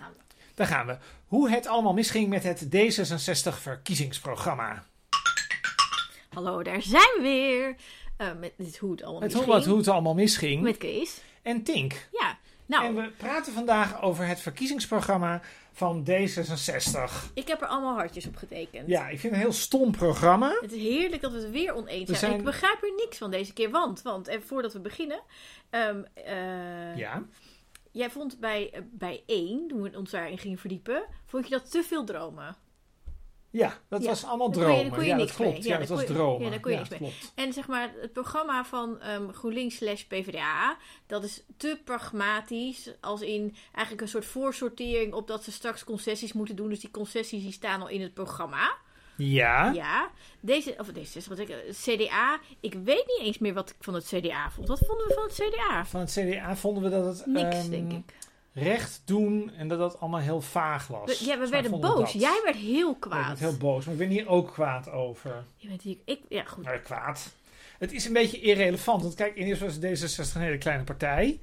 gaan we. Daar gaan we. Hoe het allemaal misging met het D66-verkiezingsprogramma. Hallo, daar zijn we weer. Eh, met dit hoe het allemaal misging. wat, hoe het allemaal misging. Met Kees. En Tink. Ja, nou, En we praten vandaag over het verkiezingsprogramma van D66. ik heb er allemaal hartjes op getekend. Ja, ik vind het een heel stom programma. Het is heerlijk dat we het weer oneens zijn. zijn- Ik begrijp er niks van deze keer. Want, want en voordat we beginnen. ehm, eh, Ja. Jij vond bij, eh, bij één, toen we ons daarin gingen verdiepen, vond je dat te veel dromen. Ja, dat Ja, was allemaal dromen. daar kon je ja, dat niks klopt. Ja, dat was je- dromen. ja, daar kon je niks mee. klopt. En zeg maar, het programma van ehm, GroenLinks slash PvdA, dat is te pragmatisch. Als in eigenlijk een soort voorsortering op dat ze straks concessies moeten doen. Dus die concessies die staan al in het programma. Ja. Ja, deze, of deze, wat ik, het CDA, ik weet niet eens meer wat ik van het CDA vond. Wat vonden we van het CDA? Van het CDA vonden we dat het Niks, ehm, denk ik. recht doen en dat dat allemaal heel vaag was. We, ja, we werden boos. Jij werd heel Ja, ik kwaad. werd heel boos, maar ik ben hier ook kwaad over. Je bent hier, ik, ja, goed. Nou, kwaad. Het is een beetje irrelevant. Want kijk, in eerste was D66 een hele kleine partij.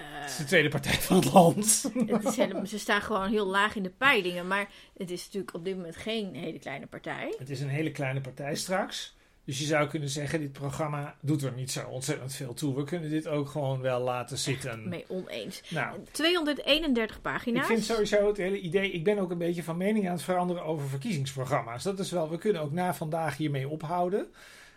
Het is de tweede partij van het land. Het is helemaal- ze staan gewoon heel laag in de peilingen. Maar het is natuurlijk op dit moment geen hele kleine partij. Het is een hele kleine partij straks. Dus je zou kunnen zeggen, dit programma doet er niet zo ontzettend veel toe. We kunnen dit ook gewoon wel laten zitten. Mee oneens. Nou, 231 ik pagina's. vind sowieso het hele idee... Ik ben ook een beetje van mening aan het veranderen over verkiezingsprogramma's. Dat is wel... We kunnen ook na vandaag hiermee ophouden.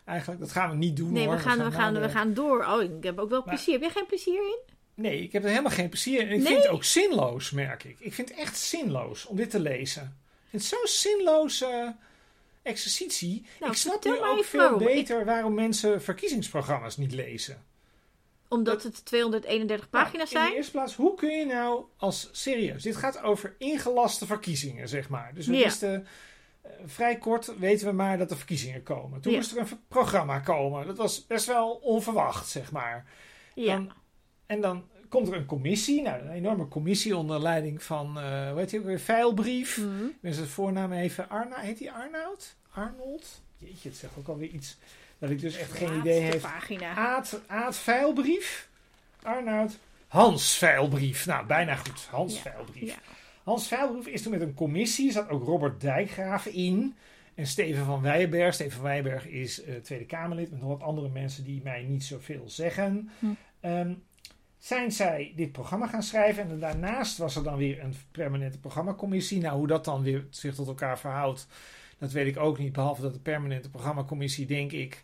Eigenlijk, dat gaan we niet doen Nee, hoor. we gaan, we, gaan, de- we gaan door. Oh, ik heb ook wel Maar- plezier. Heb jij geen plezier in? Nee, ik heb er helemaal geen plezier in. En ik Nee? vind het ook zinloos, merk ik. Ik vind het echt zinloos om dit te lezen. Ik vind het zo'n zinloze exercitie. Nou, ik snap vertel nu ook veel waarom. beter waarom mensen verkiezingsprogramma's niet lezen. Omdat het 231 pagina's Nou, In zijn? de eerste plaats, hoe kun je nou als serieus... Dit gaat over ingelaste verkiezingen, zeg maar. Dus we Ja. wisten... eh, vrij kort weten we maar dat er verkiezingen komen. Toen Ja. moest er een programma komen. Dat was best wel onverwacht, zeg maar. Ja. Dan- en dan komt er een commissie, nou, een enorme commissie onder leiding van, eh hoe heet hij ook weer, Veilbrief. Ben zijn voornaam even, Arna, heet hij Arnoud? Arnold? Jeetje, het zegt ook alweer iets dat ik dus echt geen idee heb. pagina. Aad, Aad Veilbrief? Arnoud? Hans Veilbrief. Nou, bijna goed. Hans Ja, Veilbrief. ja. Hans Veilbrief is toen met een commissie, er zat ook Robert Dijkgraaf in. En Steven van Wijberg. Steven van Wijberg is eh, Tweede Kamerlid met nog wat andere mensen die mij niet zoveel zeggen. Hm. Ehm, zijn zij dit programma gaan schrijven. En daarnaast was er dan weer een permanente programmacommissie. Nou, hoe dat dan weer zich tot elkaar verhoudt, dat weet ik ook niet. Behalve dat de permanente programmacommissie, denk ik,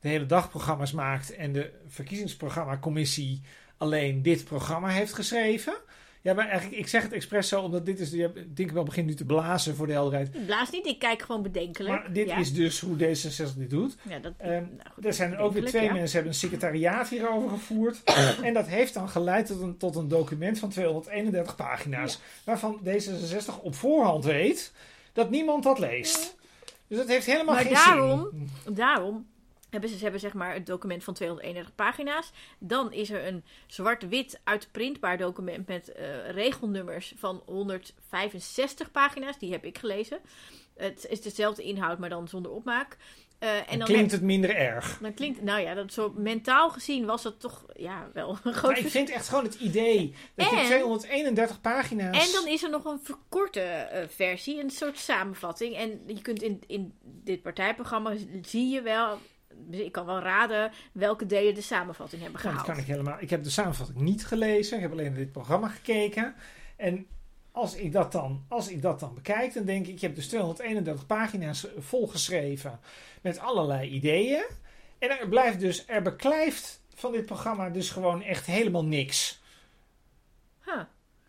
de hele dag programma's maakt. En de verkiezingsprogrammacommissie alleen dit programma heeft geschreven. Ja, maar eigenlijk, ik zeg het expres zo, omdat dit is, je denk ik wel, begint nu te blazen voor de helderheid. Blaas niet, ik kijk gewoon bedenkelijk. Maar dit ja. is dus hoe D66 dit doet. Ja, dat, Ehm, nou goed, Er zijn ook weer twee ja. mensen hebben een secretariaat hierover gevoerd. en dat heeft dan geleid tot een, tot een document van 231 pagina's. Waarvan D66 op voorhand weet dat niemand dat leest. Dus dat heeft helemaal Maar geen daarom- zin. Daarom hebben ze, ze hebben zeg maar het document van 231 pagina's. Dan is er een zwart-wit uitprintbaar document met eh, regelnummers van 165 pagina's. Die heb ik gelezen. Het is dezelfde inhoud, maar dan zonder opmaak. Eh, en Dan dan klinkt het minder erg. dan klinkt, nou ja, dat zo mentaal gezien was dat toch ja, wel een groot Maar ik vind echt gewoon het idee dat je En- 231 pagina's... En dan is er nog een verkorte eh, versie, een soort samenvatting. En je kunt in, in dit partijprogramma zie je wel, ik kan wel raden welke delen de samenvatting hebben Nou, dat gehaald. kan ik helemaal. Ik heb de samenvatting niet gelezen. Ik heb alleen naar dit programma gekeken. En als ik dat dan, als ik dat dan bekijk, dan denk ik, je hebt dus 231 pagina's volgeschreven met allerlei ideeën. En er blijft dus, er beklijft van dit programma dus gewoon echt helemaal niks. Huh.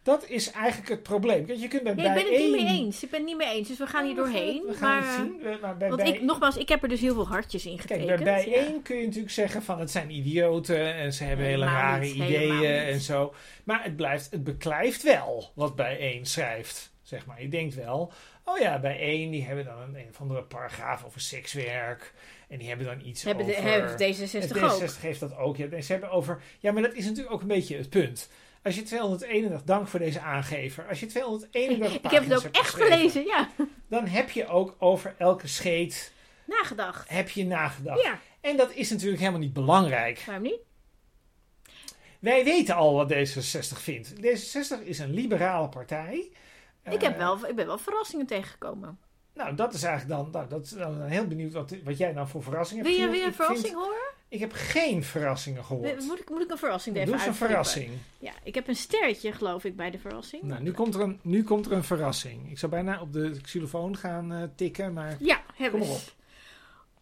Dat is eigenlijk het probleem. Je kunt bij Ja, ik ben het niet mee eens. Ik ben het niet mee eens. Dus we gaan hier doorheen. We gaan maar, het zien. Maar bij, Want bij- ik, nogmaals, ik heb er dus heel veel hartjes in Kijk, getekend. bij ja. bijeen kun je natuurlijk zeggen van het zijn idioten en ze hebben hele rare niet, ideeën en zo. Maar het blijft, het beklijft wel wat bijeen schrijft. Zeg maar, je denkt wel, oh ja, bijeen die hebben dan een, een of andere paragraaf over sekswerk. En die hebben dan iets Hebben, de, over... hebben D66 het ook. D66 heeft dat ook. Ja, ze hebben over... Ja, maar dat is natuurlijk ook een beetje het punt. Als je 231, dank voor deze aangever. Als je 231 Ik heb het ook echt gelezen, ja. Dan heb je ook over elke scheet Nagedacht. heb je nagedacht. Ja, En dat is natuurlijk helemaal niet belangrijk. waarom niet? wij weten al wat D66 vindt. D66 is een liberale partij. Ik, heb Eh, wel, ik ben wel verrassingen tegengekomen. Nou, dat is eigenlijk dan. Nou, dat is dan heel benieuwd wat, wat jij nou voor verrassing hebt. Wil je weer een Ik vind- verrassing horen? ik heb geen verrassingen gehoord. Moet ik, moet ik een verrassing even Doe eens een verrassing. Ja, ik heb een sterretje, geloof ik, bij de verrassing. Nou, nu komt, er een, nu komt er een verrassing. Ik zou bijna op de xylofoon gaan eh, tikken, maar Ja, hebben Kom op.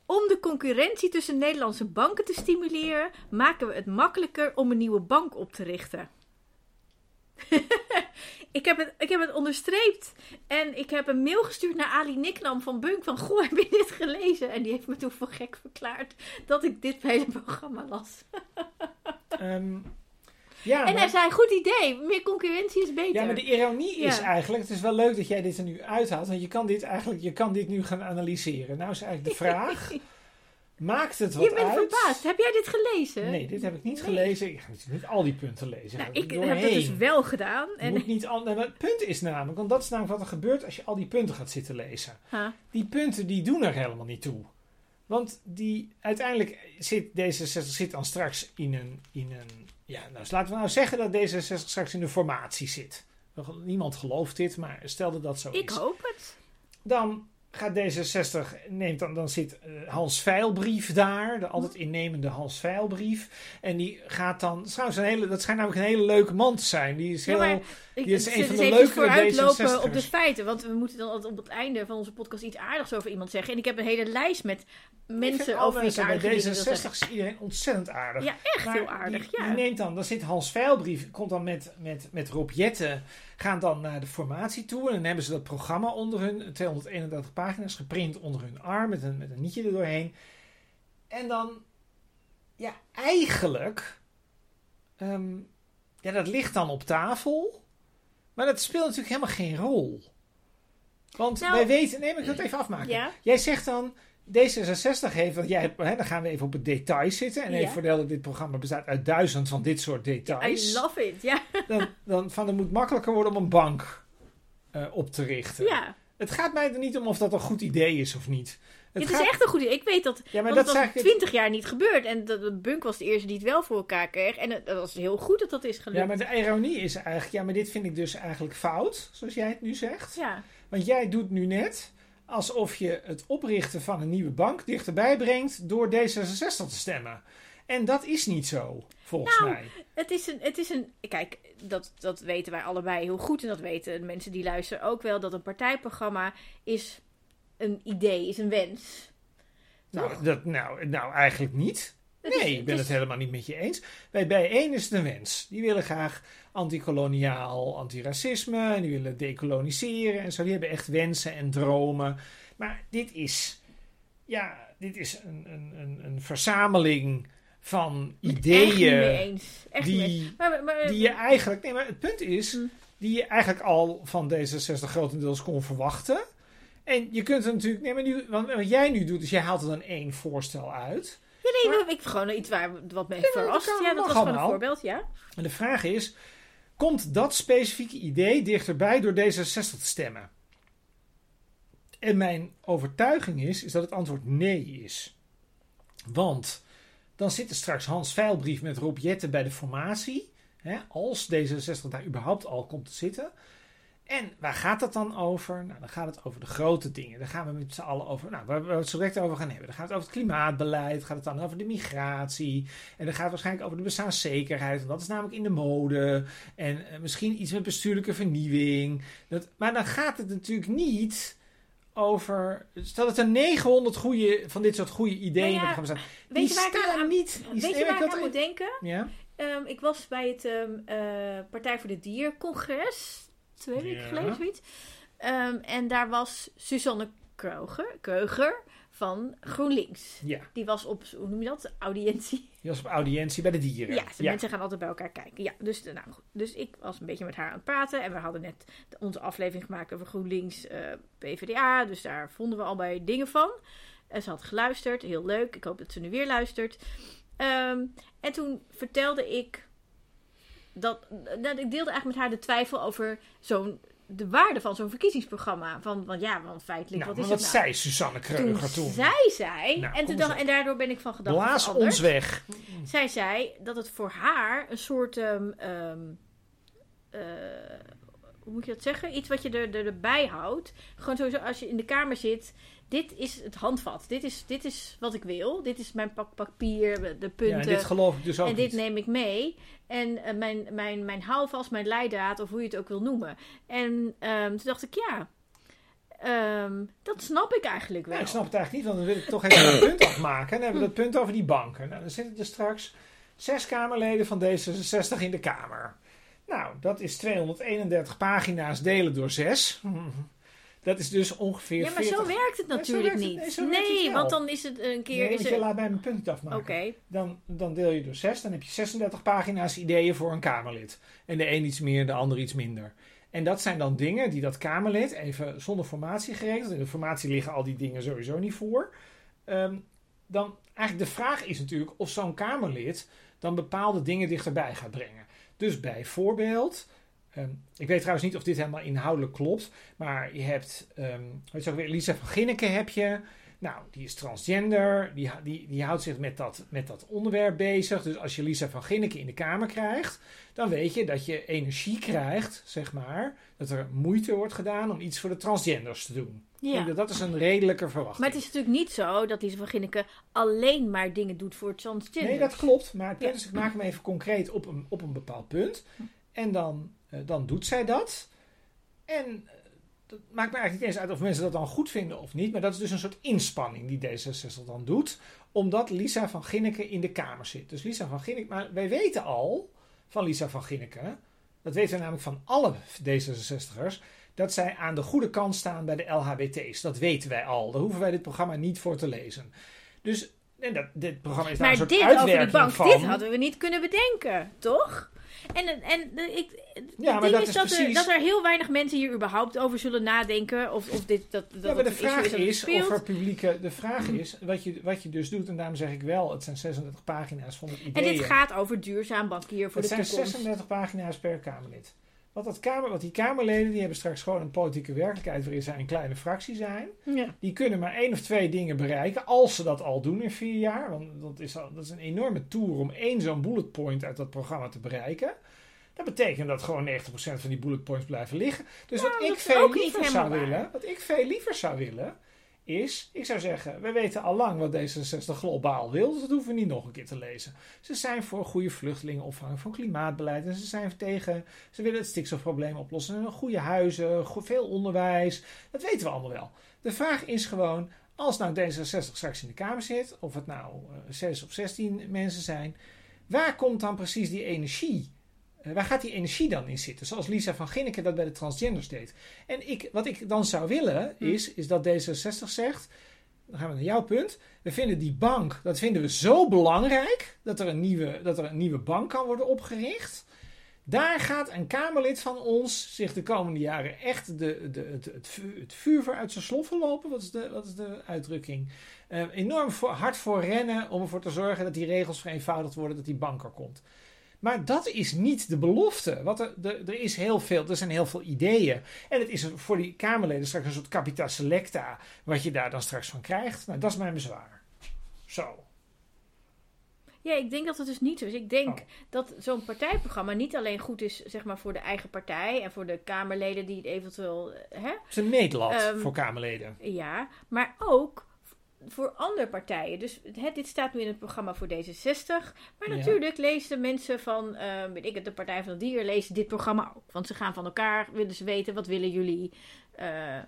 Om de concurrentie tussen Nederlandse banken te stimuleren, maken we het makkelijker om een nieuwe bank op te richten. ik, heb het, ik heb het onderstreept en ik heb een mail gestuurd naar Ali Niknam van Bunk van Goh, heb je dit gelezen? En die heeft me toen voor gek verklaard dat ik dit hele programma las. ehm, ja, en maar, hij zei, goed idee, meer concurrentie is beter. ja, maar de ironie is eigenlijk, het is wel leuk dat jij dit er nu uithaalt, want je kan dit eigenlijk, je kan dit nu gaan analyseren. Nou is eigenlijk de vraag, maakt het wat je bent uit? verbaasd. Heb jij dit gelezen? Nee, dit heb ik niet Nee. gelezen. Ik ga natuurlijk niet al die punten lezen. Nou, ik doorheen. heb het dus wel gedaan. En, moet niet al, het punt is namelijk, want dat is namelijk wat er gebeurt als je al die punten gaat zitten lezen. Die punten die doen er helemaal niet toe. Want die, uiteindelijk zit D66 zit dan straks in een, in een. Ja, nou, dus laten we nou zeggen dat D66 straks in de formatie zit. Niemand gelooft dit, maar stel dat dat zo Ik is. hoop het. Dan gaat D66, neemt dan, dan zit eh, Hans Veilbrief daar, de altijd innemende Hans Veilbrief. En die gaat dan, trouwens een hele, dat schijnt namelijk een hele leuke man te zijn. Die is Ja, heel, Ik, Die is een van de even leukere vooruitlopen op de D66'ers. feiten. Want we moeten dan altijd op het einde van onze podcast iets aardigs over iemand zeggen. En ik heb een hele lijst met mensen over mensen bij aardige dingen wil D66 zeggen. is iedereen ontzettend aardig. Ja, echt Maar heel aardig. Die, ja. die neemt dan, dan zit Hans Veilbrief, komt dan met, met, met Rob Jetten, gaan dan naar de formatie toe. En dan hebben ze dat programma onder hun, 231 pagina's, geprint onder hun arm, met een, met een nietje er doorheen. En dan, ja, eigenlijk, ehm, ja, dat ligt dan op tafel. Maar dat speelt natuurlijk helemaal geen rol. Want Nou- wij weten, nee, maar ik het even afmaken. Ja. Jij zegt dan, D66 heeft, want jij, hè, dan gaan we even op het detail zitten. En Ja. even dit programma bestaat uit duizend van dit soort details. I love it. Ja. Dan, dan van, het moet makkelijker worden om een bank eh, op te richten. ja. Het gaat mij er niet om of dat een goed idee is of niet. Het Het gaat, is echt een goed idee. Ik weet dat ja, maar want dat was twintig jaar niet gebeurd. En de Bunk was de eerste die het wel voor elkaar kreeg. En het, dat was heel goed dat dat is gelukt. Ja, maar de ironie is eigenlijk, ja, maar dit vind ik dus eigenlijk fout, zoals jij het nu zegt. Ja. Want jij doet nu net alsof je het oprichten van een nieuwe bank dichterbij brengt door D66 te stemmen. En dat is niet zo, volgens Nou, mij. Het is een, het is een kijk, dat, dat weten wij allebei heel goed. En dat weten de mensen die luisteren ook wel. Dat een partijprogramma is een idee, is een wens. Nou, dat, nou, nou, eigenlijk niet. Is- Nee, ik ben is- het helemaal niet met je eens. Bij bijeen is het een wens. Die willen graag antikoloniaal, antiracisme. En die willen decoloniseren en zo. Die hebben echt wensen en dromen. Maar dit is, ja, dit is een, een, een, een verzameling van Echt ideeën. mee eens. Echt niet mee eens. die, Maar, maar, die je eigenlijk. Nee, maar het punt is. Hm. Die je eigenlijk al van D66 grotendeels kon verwachten. En je kunt er natuurlijk. Nee, maar nu, want wat jij nu doet, is jij haalt er dan één voorstel uit. ja, nee, maar- maar ik gewoon iets waar wat dat verrast. kan- Ja, dat was gewoon een voorbeeld, ja. En de vraag is: komt dat specifieke idee dichterbij door D66 te stemmen? En mijn overtuiging is, is dat het antwoord nee is. Want dan zit er straks Hans Veilbrief met Rob Jetten bij de formatie. Hè, als D66 daar überhaupt al komt te zitten. En waar gaat het dan over? Nou, dan gaat het over de grote dingen. Daar gaan we met z'n allen over. Nou, waar we het zo direct over gaan hebben. Dan gaat het over het klimaatbeleid. Gaat het dan over de migratie. En dan gaat het waarschijnlijk over de bestaanszekerheid. Want dat is namelijk in de mode. En eh, misschien iets met bestuurlijke vernieuwing. Dat, maar dan gaat het natuurlijk niet over. Stel dat er 900 goede, van dit soort goede ideeën Nou ja, programma staan. Weet Die je waar ik aan, niet. Weet je waar ik aan moet denken? Ja. Ehm, ik was bij het ehm, eh, Partij voor de Dier congres. Twee weken Ja. geleden, zoiets. Ehm, en daar was Suzanne Kreuger, Kreuger van GroenLinks. Ja, Die was op, hoe noem je dat, audiëntie. die was op audiëntie bij de dieren. Ja, de mensen gaan altijd bij elkaar kijken. Ja, dus, nou, goed. dus ik was een beetje met haar aan het praten. En we hadden net onze aflevering gemaakt over GroenLinks eh, PvdA. Dus daar vonden we al bij dingen van. En ze had geluisterd. Heel leuk. Ik hoop dat ze nu weer luistert. Ehm, en toen vertelde ik dat... dat ik deelde eigenlijk met haar de twijfel over zo'n de waarde van zo'n verkiezingsprogramma. Van, want ja, want feitelijk, Nou, wat is wat nou? zei Susanne Kreuger toen? zei zij, Nou, en, toen dacht, en daardoor ben ik van gedachten Blaas ons weg. Zij zei dat het voor haar een soort. ehm, ehm, eh, hoe moet je dat zeggen? Iets wat je er, er, erbij houdt. Gewoon sowieso als je in de kamer zit. Dit is het handvat. Dit is, dit is wat ik wil. Dit is mijn pak papier, de Ja, punten. en dit geloof ik dus ook en dit niet. neem ik mee. En eh, mijn, mijn, mijn houvast, mijn leidraad, of hoe je het ook wil noemen. En ehm, toen dacht ik, ja, ehm, dat snap ik eigenlijk wel. Ja, ik snap het eigenlijk niet, want dan wil ik toch even een punt afmaken. En dan hebben we het punt over die banken. Nou, dan zitten er straks zes Kamerleden van D66 in de Kamer. Nou, dat is 231 pagina's delen door zes. Dat is dus ongeveer ja, maar 40... zo werkt het Ja, natuurlijk werkt het- niet. nee, het want dan is het een keer... Nee, is er... je laat mij mijn punt afmaken. Dan, dan deel je door zes, dan heb je 36 pagina's ideeën voor een Kamerlid. En de een iets meer, de ander iets minder. En dat zijn dan dingen die dat Kamerlid, even zonder formatie geregeld, in de formatie liggen al die dingen sowieso niet voor. Ehm, dan eigenlijk de vraag is natuurlijk of zo'n Kamerlid dan bepaalde dingen dichterbij gaat brengen. Dus bijvoorbeeld, ehm, ik weet trouwens niet of dit helemaal inhoudelijk klopt, maar je hebt, ehm weet je ook weer, Lisa van Ginneke heb je. Nou, die is transgender, die, die, die houdt zich met dat, met dat onderwerp bezig. Dus als je Lisa van Ginneke in de Kamer krijgt, dan weet je dat je energie krijgt, zeg maar. Dat er moeite wordt gedaan om iets voor de transgenders te doen. Ja. dat dat is een redelijke verwachting. Maar het is natuurlijk niet zo dat Lise van Ginneke alleen maar dingen doet voor transgender. Nee, dat klopt. Maar Ja. is, ik maak hem even concreet op een, op een bepaald punt. En dan, dan doet zij dat. En eh, dat maakt me eigenlijk niet eens uit of mensen dat dan goed vinden of niet. Maar dat is dus een soort inspanning die D66 dan doet. Omdat Lisa van Ginneke in de Kamer zit. Dus Lisa van Ginneke... Maar wij weten al van Lisa van Ginneke... Dat weten we namelijk van alle D66'ers... dat zij aan de goede kant staan bij de LHBT's. Dat weten wij al. Daar hoeven wij dit programma niet voor te lezen. Dus en dat, dit programma is daar Maar een soort dit over uitwerking die bank, van. dit hadden we niet kunnen bedenken, toch? En, en ik, het Ja, ding dat is, is dat, er, precies- dat er heel weinig mensen hier überhaupt over zullen nadenken. Of, of dit, dat, dat Ja, maar het de vraag is het of er publieke. De vraag is wat je, wat je dus doet, en daarom zeg ik wel, het zijn 36 pagina's van het En ideeën. dit gaat over duurzaam bankier voor het de zijn toekomst. 36 pagina's per Kamerlid. Wat, dat kamer, wat die Kamerleden, die hebben straks gewoon een politieke werkelijkheid waarin zij een kleine fractie zijn. Ja. Die kunnen maar één of twee dingen bereiken, als ze dat al doen in vier jaar. Want dat is, al, dat is een enorme tour om één zo'n bullet point uit dat programma te bereiken. Dat betekent dat gewoon 90% van die bullet points blijven liggen. Dus Ja, wat ik veel liever zou waar. willen, wat ik veel liever zou willen, is, ik zou zeggen, we weten al lang wat D66 globaal wil, dus dat hoeven we niet nog een keer te lezen. Ze zijn voor goede vluchtelingenopvang, voor klimaatbeleid en ze zijn tegen, ze willen het stikstofprobleem oplossen, goede huizen, veel onderwijs, dat weten we allemaal wel. De vraag is gewoon, als nou D66 straks in de Kamer zit, of het nou eh, zes of 16 mensen zijn, waar komt dan precies die energie? Eh, waar gaat die energie dan in zitten? Zoals Lisa van Ginneke dat bij de transgenders deed. En ik, wat ik dan zou willen, Hm. is, is dat D66 zegt, dan gaan we naar jouw punt. We vinden die bank, dat vinden we zo belangrijk, dat er een nieuwe, dat er een nieuwe bank kan worden opgericht. Daar gaat een Kamerlid van ons zich de komende jaren echt de, de, het, het, vuur, het vuur voor uit zijn sloffen lopen. Wat is de, wat is de uitdrukking? Eh, enorm voor, hard voor rennen om ervoor te zorgen dat die regels vereenvoudigd worden, dat die bank er komt. Maar dat is niet de belofte. Wat er, er, er is heel veel, er zijn heel veel ideeën. En het is voor die Kamerleden straks een soort capita selecta, wat je daar dan straks van krijgt. Nou, dat is mijn bezwaar. Zo. Ja, ik denk dat het dus niet zo is. Ik denk Oh. dat zo'n partijprogramma niet alleen goed is zeg maar, voor de eigen partij en voor de Kamerleden die het eventueel. eh, Hè? Het is een meetlat Ehm, voor Kamerleden. Ja, maar ook voor andere partijen. Dus hè, dit staat nu in het programma voor D66. Maar Ja. natuurlijk lezen mensen van, eh, weet ik het, de Partij van de Dieren lezen dit programma ook. Want ze gaan van elkaar, willen ze weten, wat willen jullie? Eh,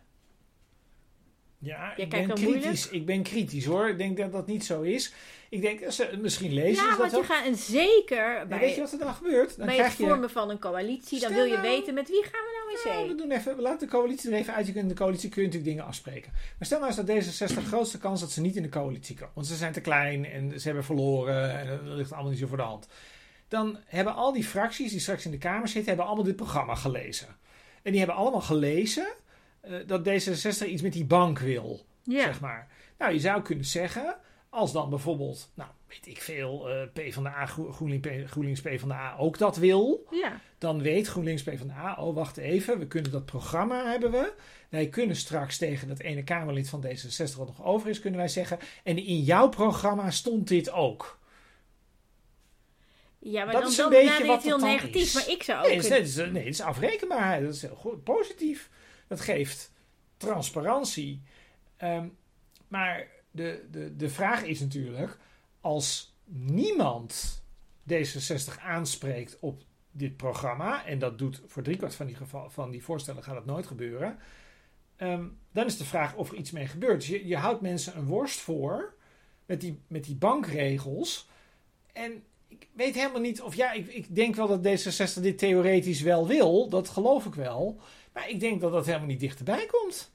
Ja, ik ben, kritisch, ik ben kritisch hoor. Ik denk dat dat niet zo is. Ik denk, dat ze, misschien lezen ja, ze want dat je ook. gaat, en zeker bij, weet je wat er dan gebeurt? Dan bij krijg het je... vormen van een coalitie, dan wil je nou- weten met wie gaan we nou in Ja, zee? we doen even, we laten de coalitie er even uit. Je kunt in de coalitie kun je natuurlijk dingen afspreken. Maar stel nou eens dat D66 de grootste kans dat ze niet in de coalitie komen. Want ze zijn te klein en ze hebben verloren en dat ligt allemaal niet zo voor de hand. Dan hebben al die fracties die straks in de Kamer zitten, hebben allemaal dit programma gelezen. En die hebben allemaal gelezen eh, dat D66 iets met die bank wil. Ja. zeg maar. Nou, je zou kunnen zeggen, als dan bijvoorbeeld, nou, weet ik veel, eh PvdA, Gro- GroenLinks, P- GroenLinks PvdA ook dat wil. Ja. Dan weet GroenLinks PvdA, oh wacht even, we kunnen dat programma hebben we. Wij kunnen straks tegen dat ene Kamerlid van D66 wat nog over is, kunnen wij zeggen. En in jouw programma stond dit ook. Ja, maar Dat dan, is een dan beetje wat het heel negatief. is. Maar ik zou ook... Nee, het is, een- het is- nee, het is afrekenbaarheid. Dat is heel goed, positief. Dat geeft transparantie. Ehm, maar de, de, de vraag is natuurlijk, als niemand D66 aanspreekt op dit programma, en dat doet voor driekwart van die, van die voorstellen gaat het nooit gebeuren, ehm, dan is de vraag of er iets mee gebeurt. Dus je, je houdt mensen een worst voor met die, met die bankregels. En ik weet helemaal niet of ja, ik, ik denk wel dat D66 dit theoretisch wel wil, dat geloof ik wel. Maar ik denk dat dat helemaal niet dichterbij komt.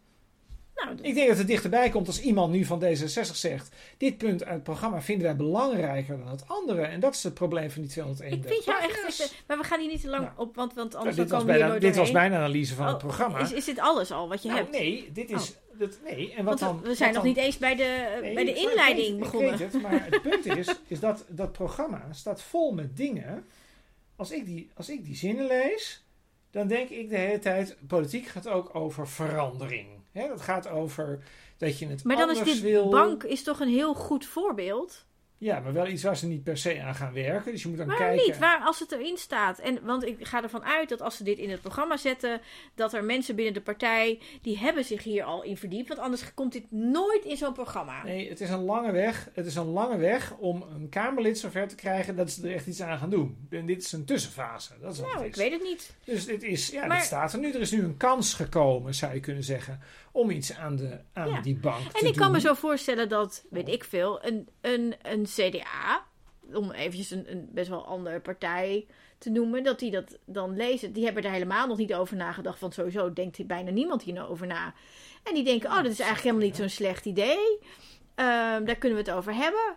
Nou, Ik denk dat het dichterbij komt als iemand nu van D66 zegt: Dit punt uit het programma vinden wij belangrijker dan het andere. En dat is het probleem van die ik 231 vind jou echt... Maar we gaan hier niet te lang op, want, want Ja, anders dit, dan was komen we hier bijna, nooit dit was mijn analyse van het Oh, programma. Is, is dit alles al wat je Nou, hebt? nee, dit is. Dat, nee, en wat we- dan, we zijn wat nog dan- niet eens bij de, Nee, bij de ik- ik inleiding weet- begonnen. Ik weet het, maar het punt is, is dat dat programma staat vol met dingen. Als ik die, als ik die zinnen lees, dan denk ik de hele tijd: politiek gaat ook over verandering. Hè, dat gaat over dat je het Maar dan is anders dit wil. bank is toch een heel goed voorbeeld? Ja, maar wel iets waar ze niet per se aan gaan werken. Dus je moet dan Waarom kijken. niet? Waar, als het erin staat. En, want ik ga ervan uit dat als ze dit in het programma zetten, dat er mensen binnen de partij, die hebben zich hier al in verdiept. Want anders komt dit nooit in zo'n programma. Nee, het is een lange weg. Het is een lange weg om een Kamerlid zover te krijgen dat ze er echt iets aan gaan doen. En dit is een tussenfase. Dat is nou, ik weet het niet. Dus dit is, ja, Maar- dit staat er nu. Er is nu een kans gekomen, zou je kunnen zeggen, om iets aan, de, aan Ja. die bank te En ik doen. kan me zo voorstellen dat, weet ik veel, een, een, een CDA, om eventjes een, een best wel andere partij te noemen, dat die dat dan lezen. Die hebben er helemaal nog niet over nagedacht, want sowieso denkt bijna niemand hier nou over na. En die denken, oh, dat is eigenlijk helemaal niet zo'n slecht idee. Ehm, daar kunnen we het over hebben.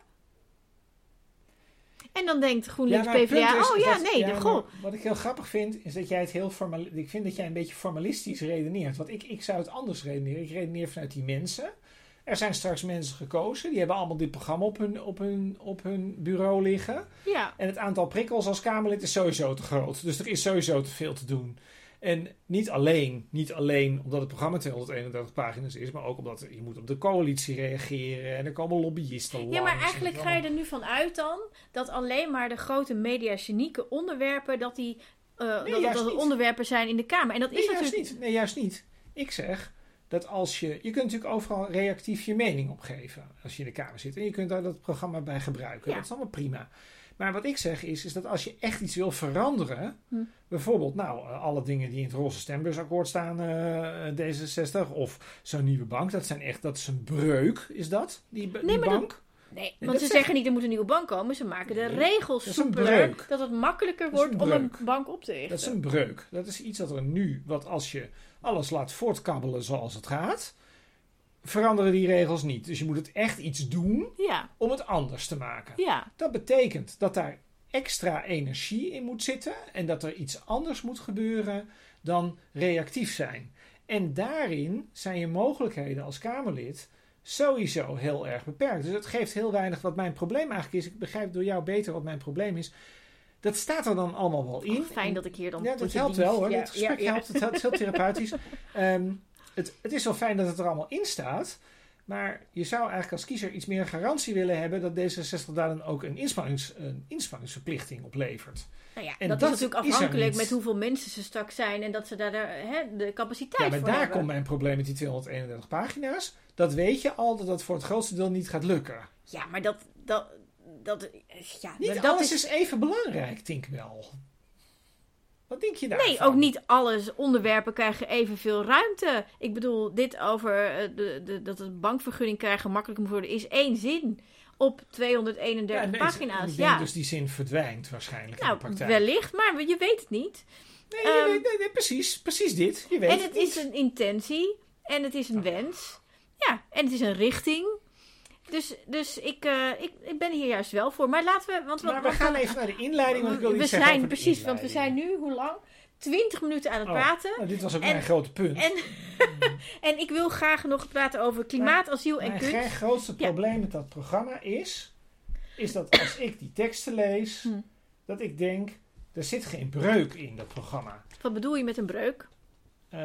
En dan denkt GroenLinks PvdA, is oh ja, dat- nee, ja, de, goh. Wat ik heel grappig vind, is dat jij het heel formal. Ik vind dat jij een beetje formalistisch redeneert. Want ik, ik zou het anders redeneren. Ik redeneer vanuit die mensen. Er zijn straks mensen gekozen. Die hebben allemaal dit programma op hun, op hun, op hun bureau liggen. Ja, En het aantal prikkels als Kamerlid is sowieso te groot. Dus er is sowieso te veel te doen. En niet alleen, niet alleen omdat het programma 231 pagina's is, maar ook omdat je moet op de coalitie reageren en er komen lobbyisten langs. Ja, maar en eigenlijk ga je er nu van uit dan dat alleen maar de grote mediagenieke onderwerpen, dat die eh, dat, onderwerpen zijn in de Kamer. En dat is Nee, juist natuurlijk niet. Nee, juist niet. Ik zeg dat als je... Je kunt natuurlijk overal reactief je mening opgeven als je in de Kamer zit. En je kunt daar dat programma bij gebruiken. Ja. Dat is allemaal prima. Maar wat ik zeg is, is dat als je echt iets wil veranderen... Hm. Bijvoorbeeld, nou, alle dingen die in het roze stembusakkoord staan, eh, D66... Of zo'n nieuwe bank, dat, zijn echt, dat is een breuk, is dat? Die, die Nee, maar dat- bank? Nee, dat want ze zeg- zeggen niet er moet een nieuwe bank komen. Ze maken de Nee, regels dat soepeler. Dat het makkelijker wordt een om een bank op te richten. Dat is een breuk. Dat is iets dat er nu, wat als je alles laat voortkabbelen zoals het gaat... veranderen die regels niet. Dus je moet het echt iets doen Ja, om het anders te maken. ja. Dat betekent dat daar extra energie in moet zitten en dat er iets anders moet gebeuren dan reactief zijn. En daarin zijn je mogelijkheden als Kamerlid sowieso heel erg beperkt. Dus het geeft heel weinig wat mijn probleem eigenlijk is. Ik begrijp door jou beter wat mijn probleem is. Dat staat er dan allemaal wel in. Fijn dat ik hier dan Ja, dat helpt wel hoor. Ja, Dit gesprek ja, ja. helpt. Het, helpt, het is heel therapeutisch. Ehm, het, het is wel fijn dat het er allemaal in staat. Maar je zou eigenlijk als kiezer iets meer garantie willen hebben dat D66 daar dan ook een, inspannings, een inspanningsverplichting op levert. Nou ja, En dat, dat is natuurlijk afhankelijk met hoeveel mensen ze straks zijn en dat ze daar de, hè, de capaciteit Ja, maar voor daar hebben. komt mijn probleem met die 231 pagina's. Dat weet je al dat dat voor het grootste deel niet gaat lukken. Ja, maar dat, dat, dat, ja, Niet dat alles is is... even belangrijk, denk ik wel. Wat denk je daarvan? Nee, ook niet alles onderwerpen krijgen evenveel ruimte. Ik bedoel, dit over eh, de, de, dat het bankvergunning krijgen makkelijker moet worden, is één zin op 231 Ja, nee, pagina's. Ik denk Ja, dus die zin verdwijnt waarschijnlijk nou, in de praktijk. wellicht, maar je weet het niet. Nee, je Ehm, weet- nee, nee, precies, precies dit. Je weet en het is een intentie en het is een wens. Ja, en het is een richting. Dus, dus ik, eh, ik, ik ben hier juist wel voor. Maar laten we. Want, Maar we gaan even naar de inleiding, want ik wil we zijn precies, want we zijn nu hoe lang? 20 minuten aan het Oh, praten. Nou, dit was ook En- mijn grote punt. En, en ik wil graag nog praten over klimaat, asiel en Mijn kunst. gro- grootste Ja. probleem met dat programma is... is dat als ik die teksten lees, Hm. dat ik denk, er zit geen breuk in dat programma. Wat bedoel je met een breuk? Eh,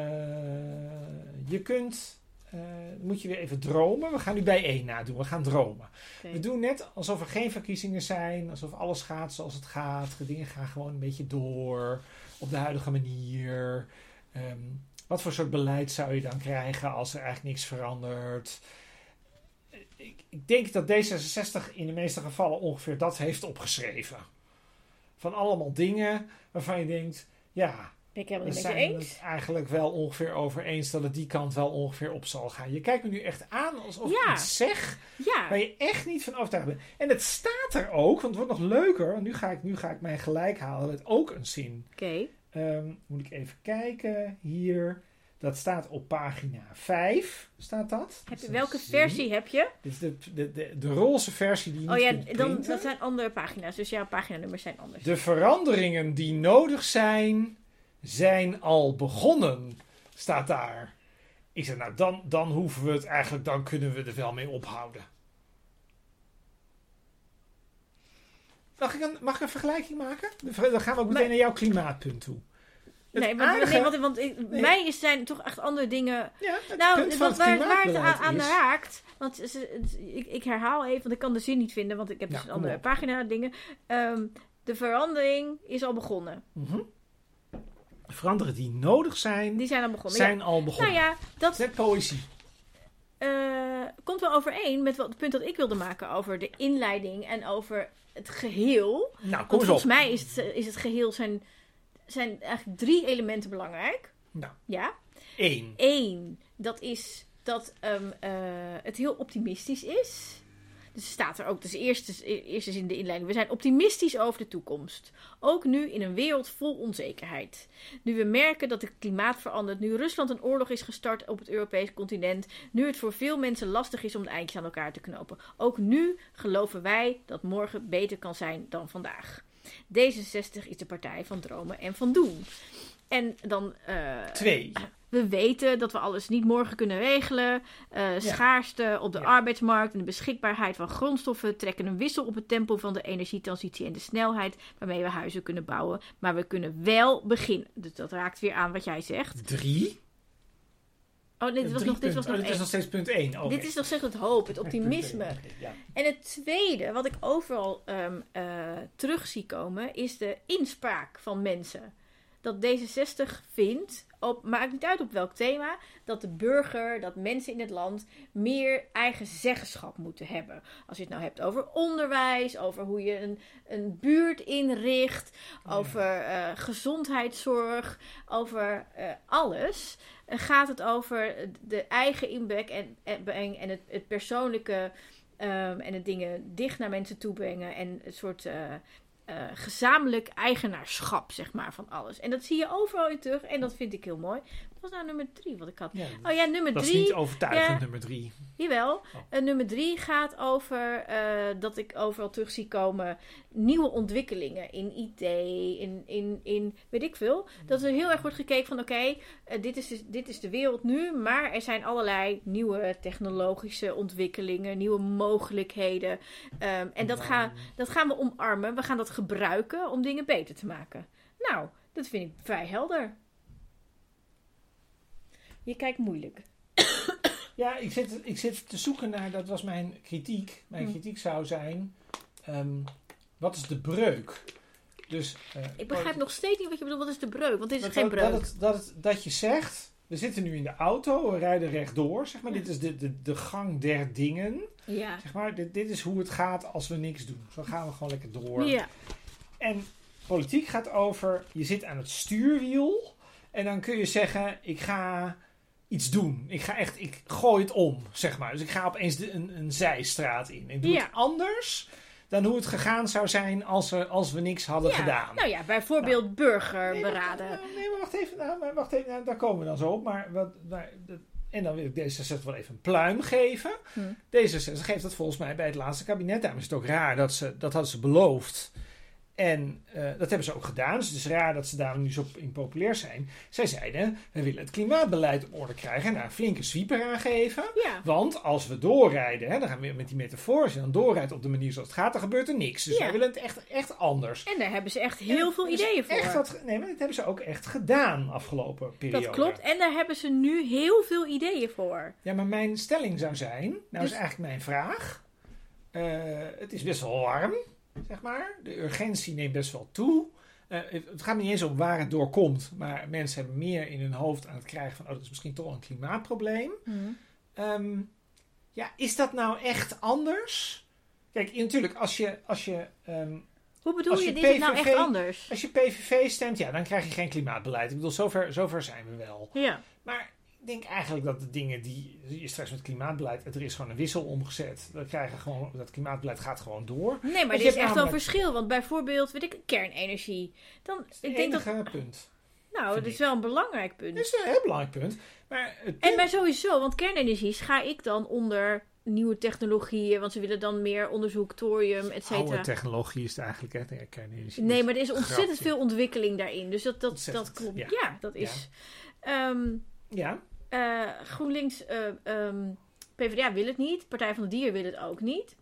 je kunt, eh, moet je weer even dromen. We gaan nu bij één nadoen. We gaan dromen. We doen net alsof er geen verkiezingen zijn, alsof alles gaat zoals het gaat. De dingen gaan gewoon een beetje door op de huidige manier. Ehm, wat voor soort beleid zou je dan krijgen als er eigenlijk niks verandert? Ik, ik denk dat D66 in de meeste gevallen ongeveer dat heeft opgeschreven. Van allemaal dingen waarvan je denkt, ja, Ben ik helemaal we niet met je zijn eens. het eigenlijk wel ongeveer over eens dat het die kant wel ongeveer op zal gaan. Je kijkt me nu echt aan alsof Ja. ik iets zeg Ja, waar je echt niet van overtuigd bent. En het staat er ook, want het wordt nog leuker. Want nu ga ik, nu ga ik mijn gelijk halen met ook een zin. oké. Ehm, moet ik even kijken hier. Dat staat op pagina 5. Staat dat? Heb je, welke versie heb je? Dit is de, de, de, de roze versie die je Oh ja, dan, dat zijn andere pagina's. Dus jouw paginanummers zijn anders. De veranderingen die nodig zijn, zijn al begonnen, staat daar. Ik zeg, nou, dan, dan hoeven we het eigenlijk, dan kunnen we er wel mee ophouden. Mag ik een, mag ik een vergelijking maken? Dan gaan we ook meteen naar jouw klimaatpunt toe. Het nee, maar, aardige- nee, want, want ik- Nee. mij is, zijn toch echt andere dingen ja, het nou, punt van wat, het waar, waar het aan, raakt. Want ze- ik, ik herhaal even, want ik kan de zin niet vinden, want ik heb dus een andere op. pagina dingen. Ehm, de verandering is al begonnen. Mhm. Veranderen die nodig zijn, Die zijn al begonnen. zijn ja. al begonnen. Nou ja, dat Net poëzie. eh, komt wel overeen met wat, het punt dat ik wilde maken over de inleiding en over het geheel. Nou, kom Want op. volgens mij is het, is het geheel zijn, zijn eigenlijk drie elementen belangrijk. Nou, Ja. één. Eén, dat is dat ehm, eh, het heel optimistisch is. Dus staat er ook, dus eerst, eerst is in de inleiding. We zijn optimistisch over de toekomst. Ook nu in een wereld vol onzekerheid. Nu we merken dat het klimaat verandert. Nu Rusland een oorlog is gestart op het Europese continent. Nu het voor veel mensen lastig is om de eindjes aan elkaar te knopen. Ook nu geloven wij dat morgen beter kan zijn dan vandaag. D66 is de partij van dromen en van doen. En dan. eh, Twee. we weten dat we alles niet morgen kunnen regelen. Eh, Schaarste op de Ja. arbeidsmarkt en de beschikbaarheid van grondstoffen trekken een wissel op het tempo van de energietransitie en de snelheid waarmee we huizen kunnen bouwen. Maar we kunnen wel beginnen. Dus dat raakt weer aan wat jij zegt. Drie. Oh, nee, dit was nog, dit was nog Oh, dit is nog steeds punt één. Oké. Dit is nog steeds het hoop, het optimisme. Ja. En het tweede, wat ik overal eh, terug zie komen, is de inspraak van mensen. Dat D66 vindt, op, maakt niet uit op welk thema, dat de burger, dat mensen in het land meer eigen zeggenschap moeten hebben. Als je het nou hebt over onderwijs, over hoe je een, een buurt inricht, over eh, gezondheidszorg, over eh, alles, eh, gaat het over de eigen inbreng en, en, en het, het persoonlijke Ehm, en het dingen dicht naar mensen toe brengen. En een soort eh, gezamenlijk eigenaarschap, zeg maar, van alles. En dat zie je overal in terug. En dat vind ik heel mooi. Wat was nou nummer drie wat ik had? Ja, Oh ja, nummer dat is drie. niet overtuigend, ja. nummer drie. Jawel. Oh. Eh, nummer drie gaat over eh, dat ik overal terug zie komen nieuwe ontwikkelingen in IT, in, in, in weet ik veel. Dat er heel erg wordt gekeken van oké, eh, dit, is dus- dit is de wereld nu, maar er zijn allerlei nieuwe technologische ontwikkelingen, nieuwe mogelijkheden. Ehm, en dat, gaan dat gaan we omarmen. We gaan dat gebruiken om dingen beter te maken. Nou, dat vind ik vrij helder. Je kijkt moeilijk. Ja, ik zit, ik zit te zoeken naar, dat was mijn kritiek. Mijn Hm. kritiek zou zijn, ehm, wat is de breuk? Dus, eh, Ik begrijp nog steeds niet wat je bedoelt. Wat is de breuk? Want dit is dat, geen breuk. dat, het- dat, het- dat je zegt, we zitten nu in de auto, we rijden rechtdoor. Zeg maar, dit is de, de, de gang der dingen. Ja. Zeg maar, dit, dit is hoe het gaat als we niks doen. Zo gaan we gewoon lekker door. Ja. En politiek gaat over, je zit aan het stuurwiel. En dan kun je zeggen, ik ga iets doen. Ik ga echt, ik gooi het om, zeg maar. Dus ik ga opeens de, een, een zijstraat in. Ik doe Ja. het anders dan hoe het gegaan zou zijn als, we als we niks hadden Ja, gedaan. Nou ja, bijvoorbeeld Nee, burgerberaden. nee, maar wacht even. Nou, wacht even nou, daar komen we dan zo op. Maar wat, maar, dat- en dan wil ik D66 wel even een pluim geven. Hm. D66 geeft dat volgens mij bij het laatste kabinet. Daarom is het ook raar dat ze dat hadden ze beloofd. En eh, dat hebben ze ook gedaan. Dus het is raar dat ze daar nu zo impopulair zijn. Zij zeiden, we willen het klimaatbeleid op orde krijgen. En daar een flinke sweeper aan geven. Ja. Want als we doorrijden, hè, dan gaan we met die metafoor. Als je dan doorrijdt op de manier zoals het gaat, dan gebeurt er niks. Dus Ja. wij willen het echt, echt anders. En daar hebben ze echt heel En veel ideeën voor. Echt nee, maar dat hebben ze ook echt gedaan afgelopen periode. dat klopt. En daar hebben ze nu heel veel ideeën voor. Ja, maar mijn stelling zou zijn, nou Dus- is eigenlijk mijn vraag. Eh, het is best wel warm, zeg maar. De urgentie neemt best wel toe. Eh, het het gaat me niet eens om waar het door komt. Maar mensen hebben meer in hun hoofd aan het krijgen van... oh, dat is misschien toch een klimaatprobleem. Ehm, ja, is dat nou echt anders? Kijk, natuurlijk, als je, als je, ehm, Hoe bedoel je, je dit is nou PVV echt anders? als je PVV stemt, ja, dan krijg je geen klimaatbeleid. Ik bedoel, zover, zover zijn we wel. Ja. Maar ik denk eigenlijk dat de dingen die je straks met klimaatbeleid, er is gewoon een wissel omgezet. Dat, krijgen gewoon, dat klimaatbeleid gaat gewoon door. Nee, maar er is echt wel een verschil. Want bijvoorbeeld, weet ik, kernenergie. Dan, Dat is ik denk dat, punt. nou, dat is wel een belangrijk Dat punt. is een heel belangrijk punt. Maar En maar sowieso, want kernenergie ga ik dan onder nieuwe technologieën. Want ze willen dan meer onderzoek, thorium, et oude cetera. technologie is het eigenlijk, hè, kernenergie. Nee, maar er is ontzettend grapje. veel ontwikkeling daarin. Dus dat, dat, Ontzettend, dat klopt. ja. Ja, dat is. Ehm, Ja, eh, GroenLinks, eh, ehm, PvdA wil het niet. Partij van de Dier wil het ook niet.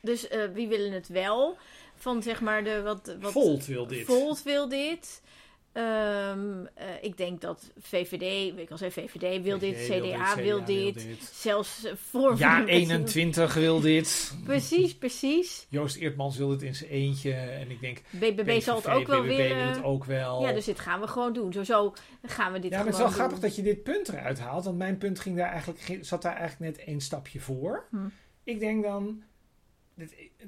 Dus eh, wie willen het wel? Van zeg maar de wat. wat Volt wil dit. Volt wil dit. Ehm, eh, ik denk dat VVD, ik al zei VVD wil dit, CDA wil dit, zelfs eh, voor Ja, 21 wil dit. Precies, precies. Joost Eertmans wil het in zijn eentje. En ik denk, BBB zal het ook wel BBB willen. wil het ook wel. Ja, dus dit gaan we gewoon doen. Sowieso gaan we dit Ja, maar het is wel grappig dat je dit punt eruit haalt. Want mijn punt ging daar eigenlijk, zat daar eigenlijk net één stapje voor. Hm. Ik denk dan...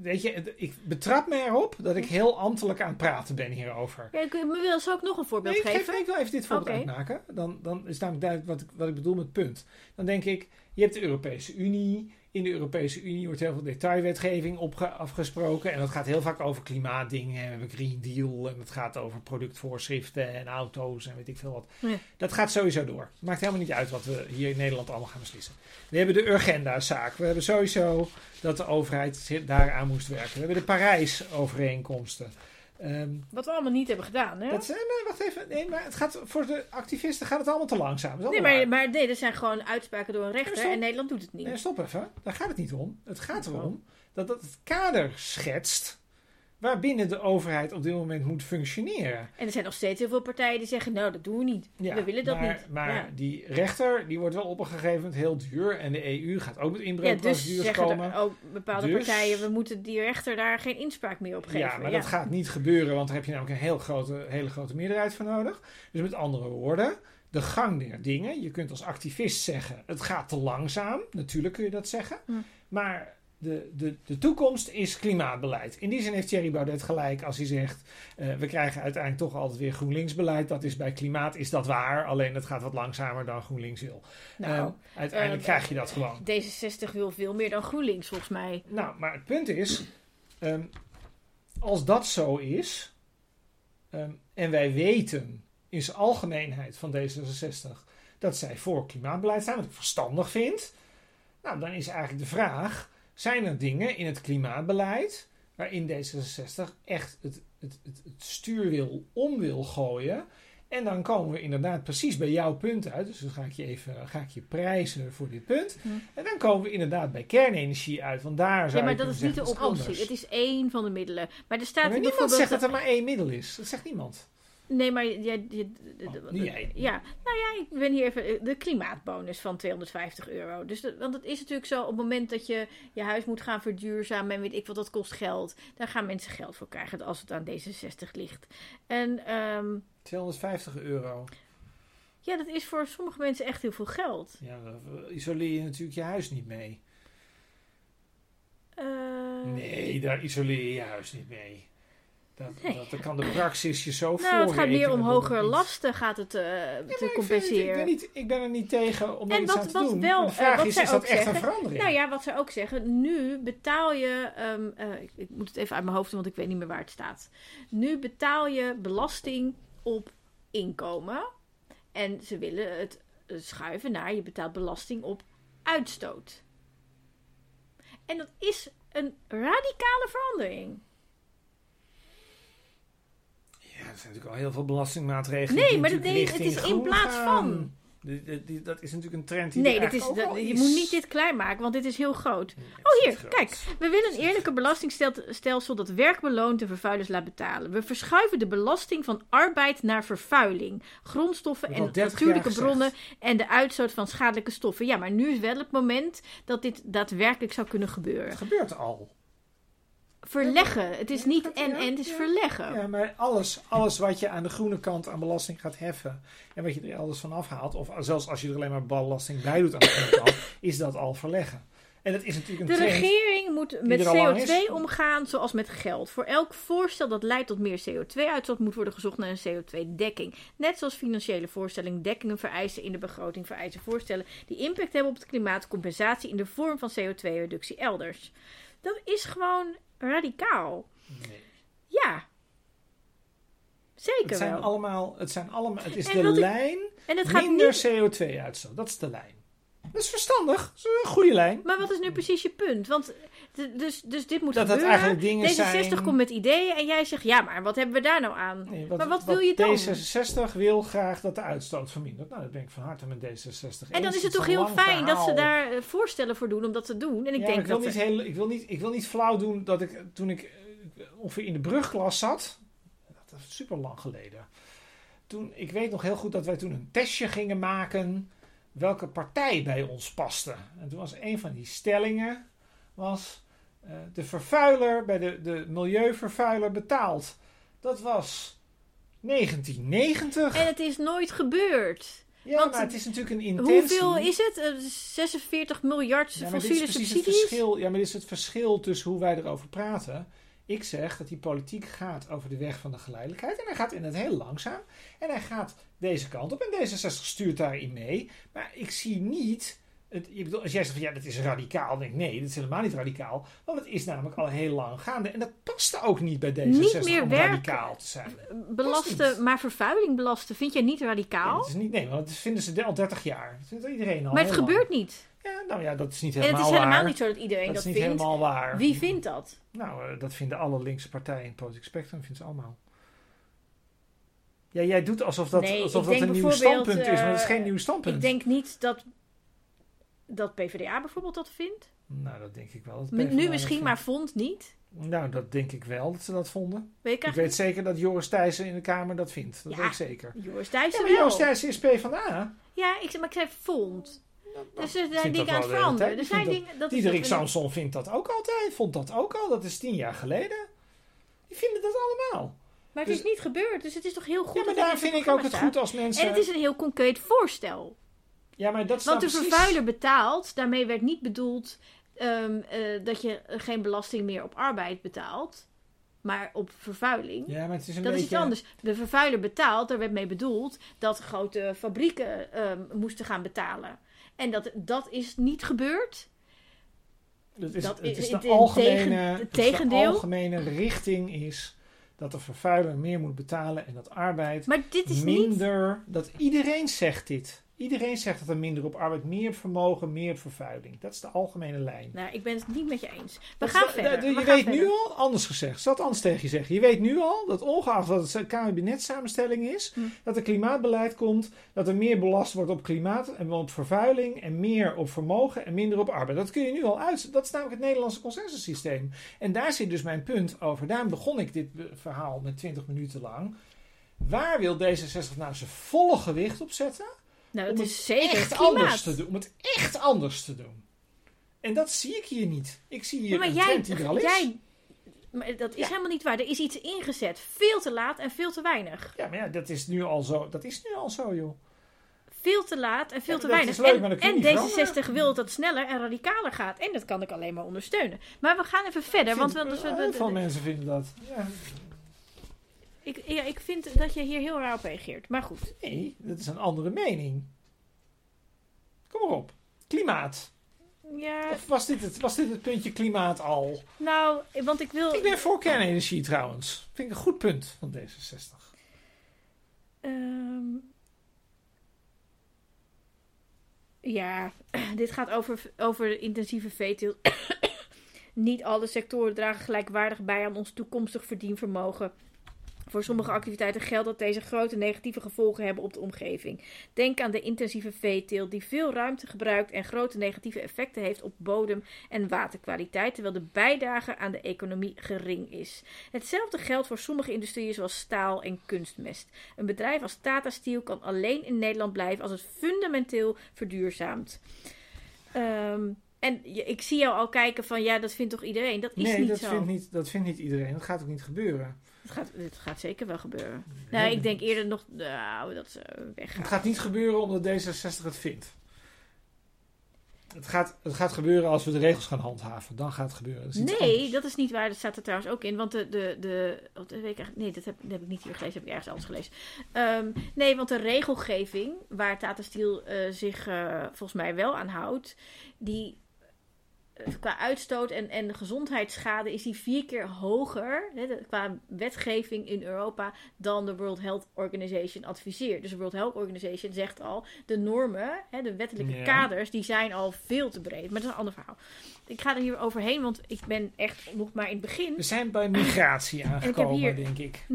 Weet je, ik betrap me erop dat ik heel ambtelijk aan het praten ben hierover. Ja, ik wil zal ik nog een voorbeeld Nee, ik, geef, geven. ik wil even dit voorbeeld Oké. uitmaken. Dan, dan is namelijk duidelijk wat ik, wat ik bedoel met punt. Dan denk ik, je hebt de Europese Unie. In de Europese Unie wordt heel veel detailwetgeving opge- afgesproken. En dat gaat heel vaak over klimaatdingen. We hebben Green Deal en het gaat over productvoorschriften en auto's en weet ik veel wat. Ja. Dat gaat sowieso door. Maakt helemaal niet uit wat we hier in Nederland allemaal gaan beslissen. We hebben de Urgenda-zaak. We hebben sowieso dat de overheid daaraan moest werken. We hebben de Parijs-overeenkomsten. Ehm, Wat we allemaal niet hebben gedaan, hè? dat zijn, nee, wacht even. Nee, maar het gaat, voor de activisten gaat het allemaal te langzaam. Nee, maar, maar nee, dat zijn gewoon uitspraken door een rechter en Nederland doet het niet. Nee, stop even. Daar gaat het niet om. Het gaat Oh. erom dat dat het kader schetst waarbinnen de overheid op dit moment moet functioneren. En er zijn nog steeds heel veel partijen die zeggen, nou, dat doen we niet. Ja, we willen dat maar, niet. Maar ja. die rechter die wordt wel op een gegeven moment heel duur. En de EU gaat ook met Ja, dus inbreukprocedures komen. er ook bepaalde Dus- partijen, we moeten die rechter daar geen inspraak meer op geven. Ja, maar dat gaat niet gebeuren, want daar heb je namelijk een heel grote, hele grote meerderheid voor nodig. Dus met andere woorden, de gang der dingen. Je kunt als activist zeggen, het gaat te langzaam. Natuurlijk kun je dat zeggen. Hm. Maar de, de, de toekomst is klimaatbeleid. In die zin heeft Thierry Baudet gelijk als hij zegt... eh, we krijgen uiteindelijk toch altijd weer GroenLinks-beleid. Dat is bij klimaat is dat waar, alleen het gaat wat langzamer dan GroenLinks wil. Nou, Ehm, uiteindelijk eh, krijg je dat gewoon. D66 wil veel meer dan GroenLinks, volgens mij. Nou, maar het punt is, ehm, als dat zo is, ehm, en wij weten in zijn algemeenheid van D66 dat zij voor klimaatbeleid zijn, wat ik verstandig vind, nou, dan is eigenlijk de vraag, zijn er dingen in het klimaatbeleid waarin D66 echt het, het, het, het stuurwiel om wil gooien? En dan komen we inderdaad precies bij jouw punt uit. Dus dan ga ik je even ga ik je prijzen voor dit punt. Hm. En dan komen we inderdaad bij kernenergie uit. Want daar zou Ja, maar dat is niet de oplossing. Het is één van de middelen. Maar er staat Ja, maar niemand zegt dat er maar één middel is. Dat zegt niemand. Nee, maar jij... Oh, jij. Ja, nou ja, ik ben hier even... De klimaatbonus van 250 euro. Dus dat, want het is natuurlijk zo, op het moment dat je je huis moet gaan verduurzamen... en weet ik wat, dat kost geld. Daar gaan mensen geld voor krijgen als het aan D66 ligt. En ehm, 250 euro. ja, dat is voor sommige mensen echt heel veel geld. Ja, dan isoleer je natuurlijk je huis niet mee. Eh, Nee, daar isoleer je je huis niet mee. Dat, Nee. dat, dan kan de praxis je zo Nou, het gaat meer om hogere lasten gaat het eh, Ja, te het- compenseren. ik, ben niet, ik ben er niet tegen om En iets wat- aan te wat doen. wel, de vraag eh, wat is, zij is dat ook echt een zeggen- verandering? Nou ja, wat ze ook zeggen, nu betaal je, ehm, eh, ik, ik moet het even uit mijn hoofd doen, want ik weet niet meer waar het staat. Nu betaal je belasting op inkomen. En ze willen het eh, schuiven naar, je betaalt belasting op uitstoot. En dat is een radicale verandering. Zijn natuurlijk al heel veel belastingmaatregelen. Nee, maar dat- natuurlijk nee, het is in plaats gaan. van. Dat is natuurlijk een trend die Nee, er dat is, dat- je moet niet dit klein maken, want dit is heel groot. Nee, Oh, hier, groot. kijk. We willen een eerlijke belastingstelsel dat werk beloont en vervuilers laat betalen. We verschuiven de belasting van arbeid naar vervuiling, grondstoffen en al 30 natuurlijke bronnen en de uitstoot van schadelijke stoffen. Ja, maar nu is wel het moment dat dit daadwerkelijk zou kunnen gebeuren. Het gebeurt al. Verleggen. Het is niet en en, het is verleggen. Ja, maar alles, alles wat je aan de groene kant aan belasting gaat heffen en wat je er alles van afhaalt, of zelfs als je er alleen maar belasting bij doet aan de groene kant, is dat al verleggen. En dat is natuurlijk een De regering moet met er al lang CO2 is. omgaan zoals met geld. Voor elk voorstel dat leidt tot meer CO2-uitstoot moet worden gezocht naar een CO2-dekking. Net zoals financiële voorstellingen dekkingen vereisen in de begroting vereisen voorstellen die impact hebben op het klimaat, compensatie in de vorm van CO2-reductie elders. Dat is gewoon radicaal. Nee. Ja. Zeker Het zijn wel. allemaal, het zijn allemaal, het is En de wat ik- lijn En het minder niet. CO2-uitstoot. Dat is de lijn. Dat is verstandig. Dat is een goede lijn. Maar wat is nu precies je punt? Want dus, dus dit moet Dat gebeuren. eigenlijk dingen D66 zijn- komt met ideeën en jij zegt ja, maar wat hebben we daar nou aan? Nee, Maar wat wil je dan? D66 wil graag dat de uitstoot vermindert. Nou, dat ben ik van harte met D66 En dan is het toch heel fijn dat ze daar eh, voorstellen voor doen om dat te doen. En ik ja, denk ik wil, dat niet er- heel, ik, wil niet, ik wil niet flauw doen dat ik toen ik eh, ongeveer in de brugklas zat. Dat is super lang geleden. Toen, ik weet nog heel goed dat wij toen een testje gingen maken welke partij bij ons paste. En toen was een van die stellingen was de vervuiler bij de, de milieuvervuiler betaalt. Dat was 1990. En het is nooit gebeurd. ja, want maar het is natuurlijk een intentie. Hoeveel is het? Eh, 46 miljard Ja, maar dit is fossiele precies het subsidies? verschil. Ja, maar dit is het verschil tussen hoe wij erover praten. Ik zeg dat die politiek gaat over de weg van de geleidelijkheid. En hij gaat in het heel langzaam. En hij gaat deze kant op. En D66 stuurt daarin mee. Maar ik zie niet... Het, bedoel, als jij zegt van ja, dat is radicaal. Dan denk ik nee, dat is helemaal niet radicaal. Want het is namelijk al heel lang gaande. En dat paste ook niet bij D66 Niet meer om werken. radicaal te zijn. Belasten, maar vervuiling belasten, vind jij niet Nee, radicaal? dat is niet, nee, want dat vinden ze al 30 jaar. Dat vindt iedereen al maar het lang. gebeurt niet. Ja, nou ja, dat is niet En het helemaal is helemaal waar. niet zo dat iedereen dat dat, is niet vindt. helemaal waar. Wie vindt dat? Nou, eh, dat vinden alle linkse partijen in het politiek spectrum, vinden ze allemaal. Ja, jij doet alsof dat, Nee, alsof dat een nieuw standpunt is, maar dat is eh, geen nieuw standpunt. Ik denk niet dat, dat PvdA bijvoorbeeld dat vindt. Nou, dat denk ik wel. dat Nu PvdA misschien, maar vond niet. Nou, dat denk ik wel, dat ze dat vonden. Weet ik weet zeker dat Joris Thijssen in de Kamer dat vindt. Dat Ja, weet ik zeker. Joris Ja, Thijssen maar wel. Joris Thijssen is PvdA. Ja, ik, zeg- maar ik zei vond. Dus er vindt zijn dat dingen aan het veranderen. Er zijn dingen... Dat Diederik Samson vindt dat ook altijd. Vond dat ook al. Dat is tien jaar geleden. Die vinden dat allemaal. Maar het Dus- is niet gebeurd, dus het is toch heel goed ja, maar daar vind ik ook het goed als mensen... En het is een heel concreet voorstel. Ja, maar dat Want de precies- vervuiler betaalt, daarmee werd niet bedoeld ehm, eh, dat je geen belasting meer op arbeid betaalt, maar op vervuiling. Ja, maar het is een dat beetje... is iets anders. De vervuiler betaalt, daar werd mee bedoeld dat grote fabrieken ehm, moesten gaan betalen. En dat, dat is niet gebeurd. Het is, Dat het is de algemene, tegen- de algemene richting is dat de vervuiler meer moet betalen en dat arbeid Maar dit is niet. minder... Dat iedereen zegt dit. Iedereen zegt dat er minder op arbeid, meer op vermogen, meer op vervuiling. Dat is de algemene lijn. Nou, ik ben het niet met je eens. We Dat gaan de- verder. je weet verder. nu al, anders gezegd, zal het anders tegen je zeggen. Je weet nu al dat ongeacht wat het kabinetssamenstelling is, Hm. dat er klimaatbeleid komt, dat er meer belast wordt op klimaat en op vervuiling en meer op vermogen en minder op arbeid. Dat kun je nu al uit. Dat is namelijk het Nederlandse consensussysteem. En daar zit dus mijn punt over. Daarom begon ik dit verhaal met 20 minuten lang. Waar wil D66 nou zijn volle gewicht op zetten? Nou, om het het is zeker echt het anders te doen. Om het echt anders te doen. En dat zie ik hier niet. Ik zie hier maar een jij, trend die er al is. jij, maar dat is Ja. helemaal niet waar. Er is iets ingezet. Veel te laat en veel te weinig. Ja, maar ja, dat is nu al zo. Dat is nu al zo, joh. Veel te laat en veel Ja, te weinig. leuk, en maar dat kun je en niet D66 veranderen. wil dat het sneller en radicaler gaat. En dat kan ik alleen maar ondersteunen. Maar we gaan even verder. Want we, dus we- heel veel mensen vinden dat. Ja, ik, ja, ik vind dat je hier heel raar op reageert. Maar goed. nee, dat is een andere mening. Kom maar op. Klimaat. Ja, Of was dit, het, was dit het puntje klimaat al? nou, want ik wil... Ik ben voor kernenergie trouwens. Vind ik een goed punt van D66. Ehm, ja, dit gaat over, over intensieve veeteelt. Niet alle sectoren dragen gelijkwaardig bij aan ons toekomstig verdienvermogen. Voor sommige activiteiten geldt dat deze grote negatieve gevolgen hebben op de omgeving. Denk aan de intensieve veeteelt die veel ruimte gebruikt en grote negatieve effecten heeft op bodem- en waterkwaliteit, terwijl de bijdrage aan de economie gering is. Hetzelfde geldt voor sommige industrieën zoals staal en kunstmest. Een bedrijf als Tata Steel kan alleen in Nederland blijven als het fundamenteel verduurzaamt. Ehm, en ik zie jou al kijken van ja, dat vindt toch iedereen? Dat is nee, niet dat zo. vindt, niet, dat vindt niet iedereen. Dat gaat ook niet gebeuren. Het, gaat, het gaat zeker wel gebeuren. Nou, ik denk eerder nog nou, dat ze weggaan. Het gaat niet gebeuren omdat D66 het vindt. Het gaat, het gaat gebeuren als we de regels gaan handhaven. Dan gaat het gebeuren. Dat Nee, anders. dat is niet waar. Dat staat er trouwens ook in. Want de. de, de weet ik nee, dat heb, dat heb ik niet hier gelezen. Dat heb ik ergens anders gelezen. Ehm, nee, want de regelgeving waar Tata Steel eh, zich eh, volgens mij wel aan houdt. Die. Eh, Qua uitstoot en, en gezondheidsschade is die vier keer hoger hè, qua wetgeving in Europa dan de World Health Organization adviseert. Dus de World Health Organization zegt al, de normen, hè, de wettelijke Ja. kaders, die zijn al veel te breed. Maar dat is een ander verhaal. Ik ga er hier overheen, want ik ben echt nog maar in het begin. We zijn bij migratie aangekomen, hier- denk ik.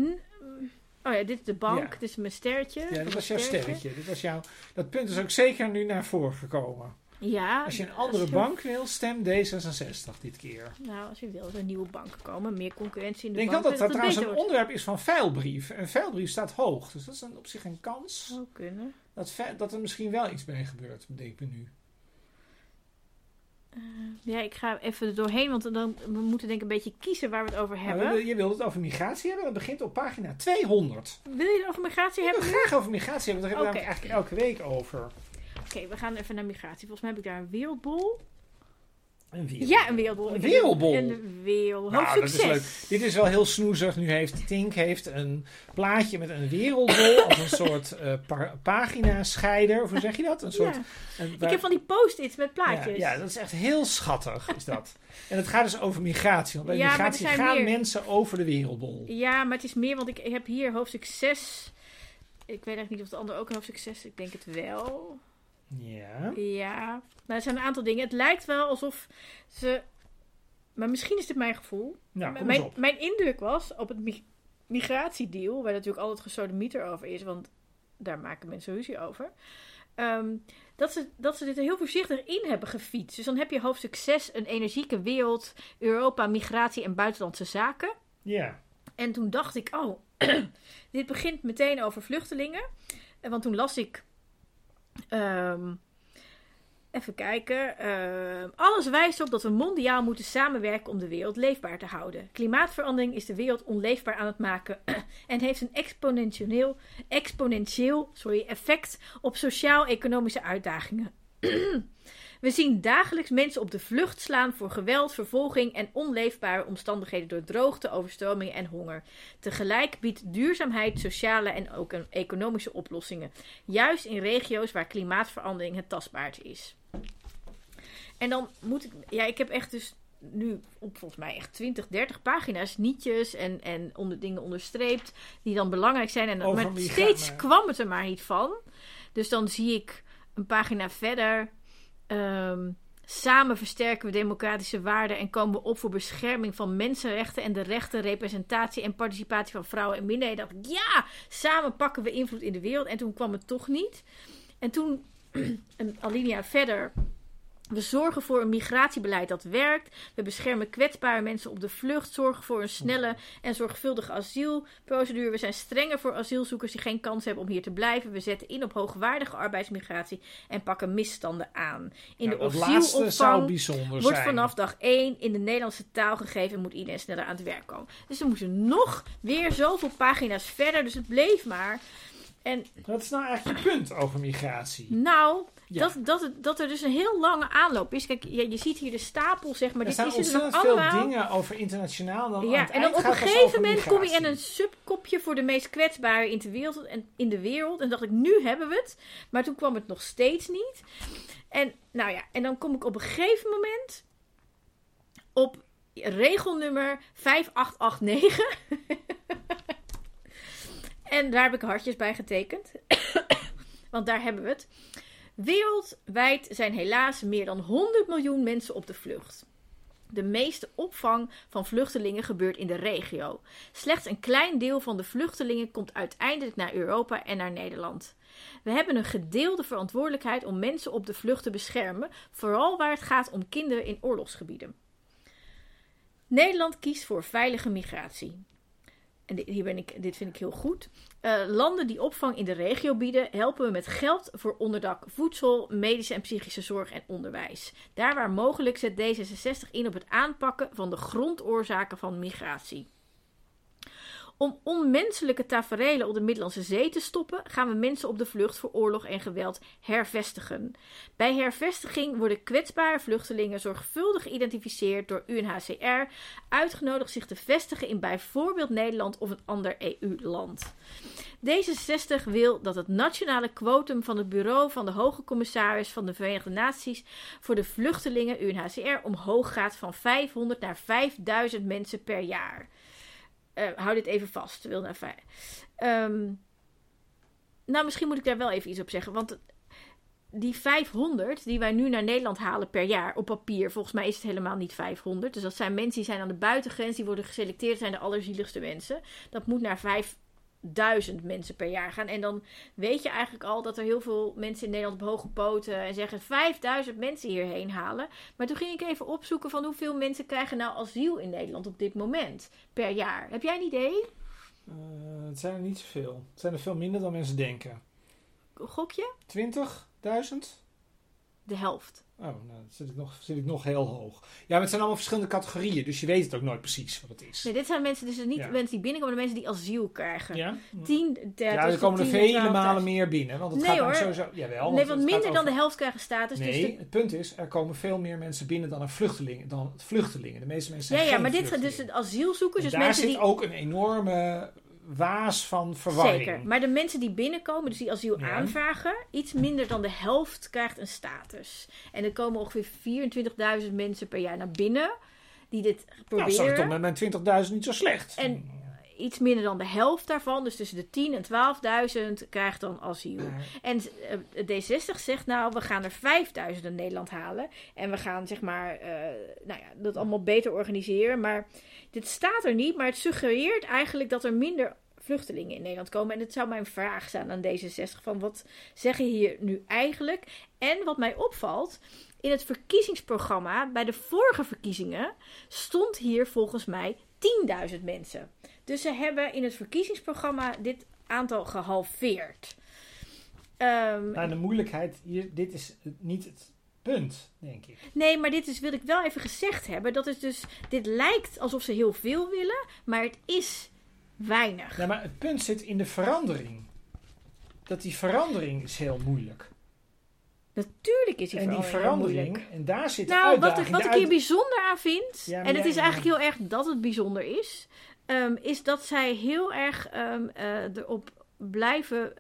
Oh ja, dit is de bank, Ja. dit is mijn sterretje. Ja, dat was jouw sterretje. Dit was jouw, dat punt is ook zeker nu naar voren gekomen. Ja. Als je een andere je- bank wil, stem D66 dit keer. Nou, als je wil, er een nieuwe bank komen, meer concurrentie in Ik de denk wel bank. dat dat trouwens een onderwerp is van vuilbrief. Een vuilbrief staat hoog. Dus dat is een, op zich een kans Zou kunnen. dat, dat er misschien wel iets mee gebeurt, bedenk me nu. Eh, ja, ik ga even er doorheen, want dan, we moeten denk ik een beetje kiezen waar we het over Nou, hebben. je wilde het over migratie hebben. Dat begint op pagina 200. Wil je het over migratie Ik wil hebben? graag over migratie hebben. Daar hebben we eigenlijk elke week over. Oké, we gaan even naar migratie. Volgens mij heb ik daar een wereldbol. Een wereld. Ja, een wereldbol. Een wereldbol? Een wereld. Nou, Hoofdstuk dat is leuk. 6. Dit is wel heel snoezig. Nu heeft Tink heeft een plaatje met een wereldbol als een soort eh pa pagina-scheider. Of hoe zeg je dat? Een soort, Ja. een- Ik heb van die post-its met plaatjes. Ja, ja, dat is echt heel schattig, is dat. En het gaat dus over migratie. Want bij Ja, migratie gaan meer. mensen over de wereldbol. Ja, maar het is meer, want ik heb hier hoofdstuk 6. Ik weet eigenlijk niet of de andere ook een hoofdstuk 6 is. Ik denk het wel. Ja. Ja. Nou, er zijn een aantal dingen. Het lijkt wel alsof ze. Maar misschien is dit mijn gevoel. Nou, kom eens mijn, op. mijn indruk was op het mi- migratiedeal, waar natuurlijk altijd gesodemieter over is, want daar maken mensen ruzie over. ehm, dat, ze, dat ze dit er heel voorzichtig in hebben gefietst. Dus dan heb je hoofdstuk 6, een energieke wereld, Europa, migratie en buitenlandse zaken. Ja. En toen dacht ik, oh, dit begint meteen over vluchtelingen. En Want toen las ik. Ehm, even kijken. ehm, alles wijst op dat we mondiaal moeten samenwerken om de wereld leefbaar te houden. Klimaatverandering is de wereld onleefbaar aan het maken en heeft een exponentieel, exponentieel sorry, effect op sociaal-economische uitdagingen. We zien dagelijks mensen op de vlucht slaan voor geweld, vervolging en onleefbare omstandigheden door droogte, overstromingen en honger. Tegelijk biedt duurzaamheid sociale en ook een economische oplossingen, juist in regio's waar klimaatverandering het tastbaarst is. En dan moet ik, ja, ik heb echt dus nu op volgens mij echt 20, 30 pagina's nietjes en, en onder dingen onderstreept die dan belangrijk zijn. En Over maar steeds kwam het er maar niet van. Dus dan zie ik een pagina verder. Ehm, samen versterken we democratische waarden en komen we op voor bescherming van mensenrechten en de rechten, representatie en participatie van vrouwen en minderheden. Ik, ja, samen pakken we invloed in de wereld. En toen kwam het toch niet. En toen, een alinea verder. We zorgen voor een migratiebeleid dat werkt. We beschermen kwetsbare mensen op de vlucht. Zorgen voor een snelle en zorgvuldige asielprocedure. We zijn strenger voor asielzoekers die geen kans hebben om hier te blijven. We zetten in op hoogwaardige arbeidsmigratie en pakken misstanden aan. In de asielopvang wordt zijn. vanaf dag 1 in de Nederlandse taal gegeven en moet iedereen sneller aan het werk komen. Dus we moesten nog weer zoveel pagina's verder. Dus het bleef maar. En Wat is nou eigenlijk je punt over migratie? nou, Ja. dat, dat, dat er dus een heel lange aanloop is. Kijk, je, je ziet hier de stapel, zeg maar. er staan is dus nog ontzettend veel allemaal. dingen over internationaal. Dan Ja, en dan op een gegeven moment kom je in een subkopje voor de meest kwetsbaren in de wereld. En, in de wereld. en dacht ik, nu hebben we het. Maar toen kwam het nog steeds niet. En nou ja, en dan kom ik op een gegeven moment op regelnummer 5889. en daar heb ik hartjes bij getekend. Want daar hebben we het. Wereldwijd zijn helaas meer dan 100 miljoen mensen op de vlucht. De meeste opvang van vluchtelingen gebeurt in de regio. Slechts een klein deel van de vluchtelingen komt uiteindelijk naar Europa en naar Nederland. We hebben een gedeelde verantwoordelijkheid om mensen op de vlucht te beschermen, vooral waar het gaat om kinderen in oorlogsgebieden. Nederland kiest voor veilige migratie. En hier ben ik, dit vind ik heel goed. Uh, landen die opvang in de regio bieden, helpen we met geld voor onderdak, voedsel, medische en psychische zorg en onderwijs. Daar waar mogelijk zet D66 in op het aanpakken van de grondoorzaken van migratie. Om onmenselijke taferelen op de Middellandse Zee te stoppen, gaan we mensen op de vlucht voor oorlog en geweld hervestigen. Bij hervestiging worden kwetsbare vluchtelingen zorgvuldig geïdentificeerd door UNHCR, uitgenodigd zich te vestigen in bijvoorbeeld Nederland of een ander EU-land. D66 wil dat het nationale quotum van het Bureau van de Hoge Commissaris van de Verenigde Naties voor de vluchtelingen UNHCR omhoog gaat van 500 naar 5000 mensen per jaar. Uh, hou dit even vast. Wil naar. Um, nou, misschien moet ik daar wel even iets op zeggen. Want die 500 die wij nu naar Nederland halen per jaar op papier, volgens mij is het helemaal niet 500. Dus dat zijn mensen die zijn aan de buitengrens, die worden geselecteerd, zijn de allerzieligste mensen. Dat moet naar 5 duizend mensen per jaar gaan. En dan weet je eigenlijk al dat er heel veel mensen in Nederland op hoge poten en zeggen 5000 mensen hierheen halen. Maar toen ging ik even opzoeken van hoeveel mensen krijgen nou asiel in Nederland op dit moment per jaar. Heb jij een idee? Uh, het zijn er niet zoveel. Het zijn er veel minder dan mensen denken. Gok je? 20.000? De helft. Oh, nou dan zit ik, nog, zit ik nog heel hoog. Ja, maar het zijn allemaal verschillende categorieën, dus je weet het ook nooit precies wat het is. Nee, dit zijn mensen, dus niet mensen die binnenkomen, maar mensen die asiel krijgen. Ja? Tien, ja, er komen er vele malen meer binnen. Want het nee, gaat hoor. sowieso... Jawel, nee, want minder dan de helft krijgen status. Nee, dus de... het punt is, er komen veel meer mensen binnen dan, een vluchtelingen, dan vluchtelingen. De meeste mensen zijn Ja, ja, maar dit gaat dus het asielzoekers. En dus daar mensen zit die... ook een enorme waas van verwarring. Zeker, maar de mensen die binnenkomen, dus die asiel Ja. aanvragen, iets minder dan de helft krijgt een status. En er komen ongeveer 24.000 mensen per jaar naar binnen die dit Nou, proberen. zag ik toch met mijn 20.000 niet zo slecht. En iets minder dan de helft daarvan, dus tussen de 10 en 12.000, krijgt dan asiel. En eh, D60 zegt nou, we gaan er 5000 in Nederland halen. En we gaan zeg maar, eh, nou ja, dat allemaal beter organiseren. Maar dit staat er niet, maar het suggereert eigenlijk dat er minder vluchtelingen in Nederland komen. En het zou mijn vraag zijn aan D66 van wat zeg je hier nu eigenlijk? En wat mij opvalt, in het verkiezingsprogramma bij de vorige verkiezingen stond hier volgens mij 10.000 mensen. Dus ze hebben in het verkiezingsprogramma dit aantal gehalveerd. Nou, de moeilijkheid hier, dit is niet het punt, denk ik. Nee, maar dit is, wil ik wel even gezegd hebben. Dat is dus, dit lijkt alsof ze heel veel willen, maar het is weinig. Nou, maar het punt zit in de verandering. Dat die verandering is heel moeilijk. Natuurlijk is die en die verandering, verandering, en daar zit de Nou, wat, uitdaging. ik- wat ik hier bijzonder aan vind, Ja, en het is eigenlijk heel erg dat het bijzonder is, ehm, is dat zij heel erg ehm, eh, erop blijven,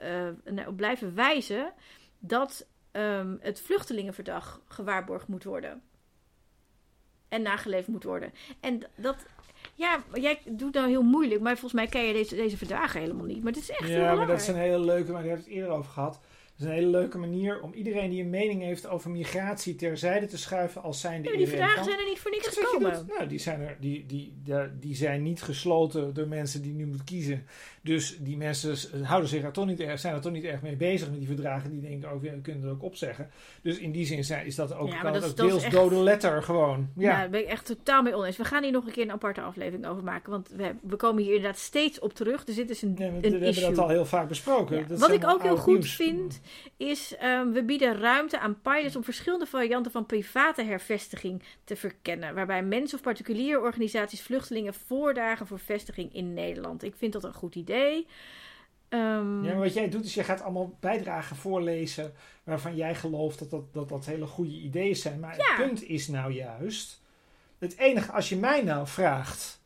nou, op blijven wijzen dat ehm, het vluchtelingenverdrag gewaarborgd moet worden. En nageleefd moet worden. En dat, ja, jij doet nou heel moeilijk, maar volgens mij ken je deze, deze verdragen helemaal niet. Maar het is echt heel Ja, maar belangrijk. dat is een hele leuke, maar daar hebben we het eerder over gehad. Dat is een hele leuke manier om iedereen die een mening heeft over migratie terzijde te schuiven als zijnde Ja, die kan. zijn er niet voor niks gekomen. Nou, die zijn, er, die, die, die, die zijn niet gesloten door mensen die nu moeten kiezen. Dus die mensen houden zich er toch niet erg, zijn er toch niet erg mee bezig met die verdragen. Die denken ook, ja, we kunnen er ook opzeggen. Dus in die zin zijn, is dat ook, Ja, kan dat het ook deels echt- dode letter gewoon. Ja. Ja, daar ben ik echt totaal mee oneens. We gaan hier nog een keer een aparte aflevering over maken. Want we, we komen hier inderdaad steeds op terug. Dus dit is een, Nee, een we hebben issue. dat al heel vaak besproken. Ja. Dat is Wat ik ook heel goed nieuws. vind, is ehm, we bieden ruimte aan pilots om verschillende varianten van private hervestiging te verkennen. Waarbij mensen of particuliere organisaties vluchtelingen voordagen voor vestiging in Nederland. Ik vind dat een goed idee. Ehm, Ja, maar wat jij doet is je gaat allemaal bijdragen voorlezen waarvan jij gelooft dat dat, dat, dat hele goede ideeën zijn. Maar Ja. het punt is nou juist, het enige, als je mij nou vraagt,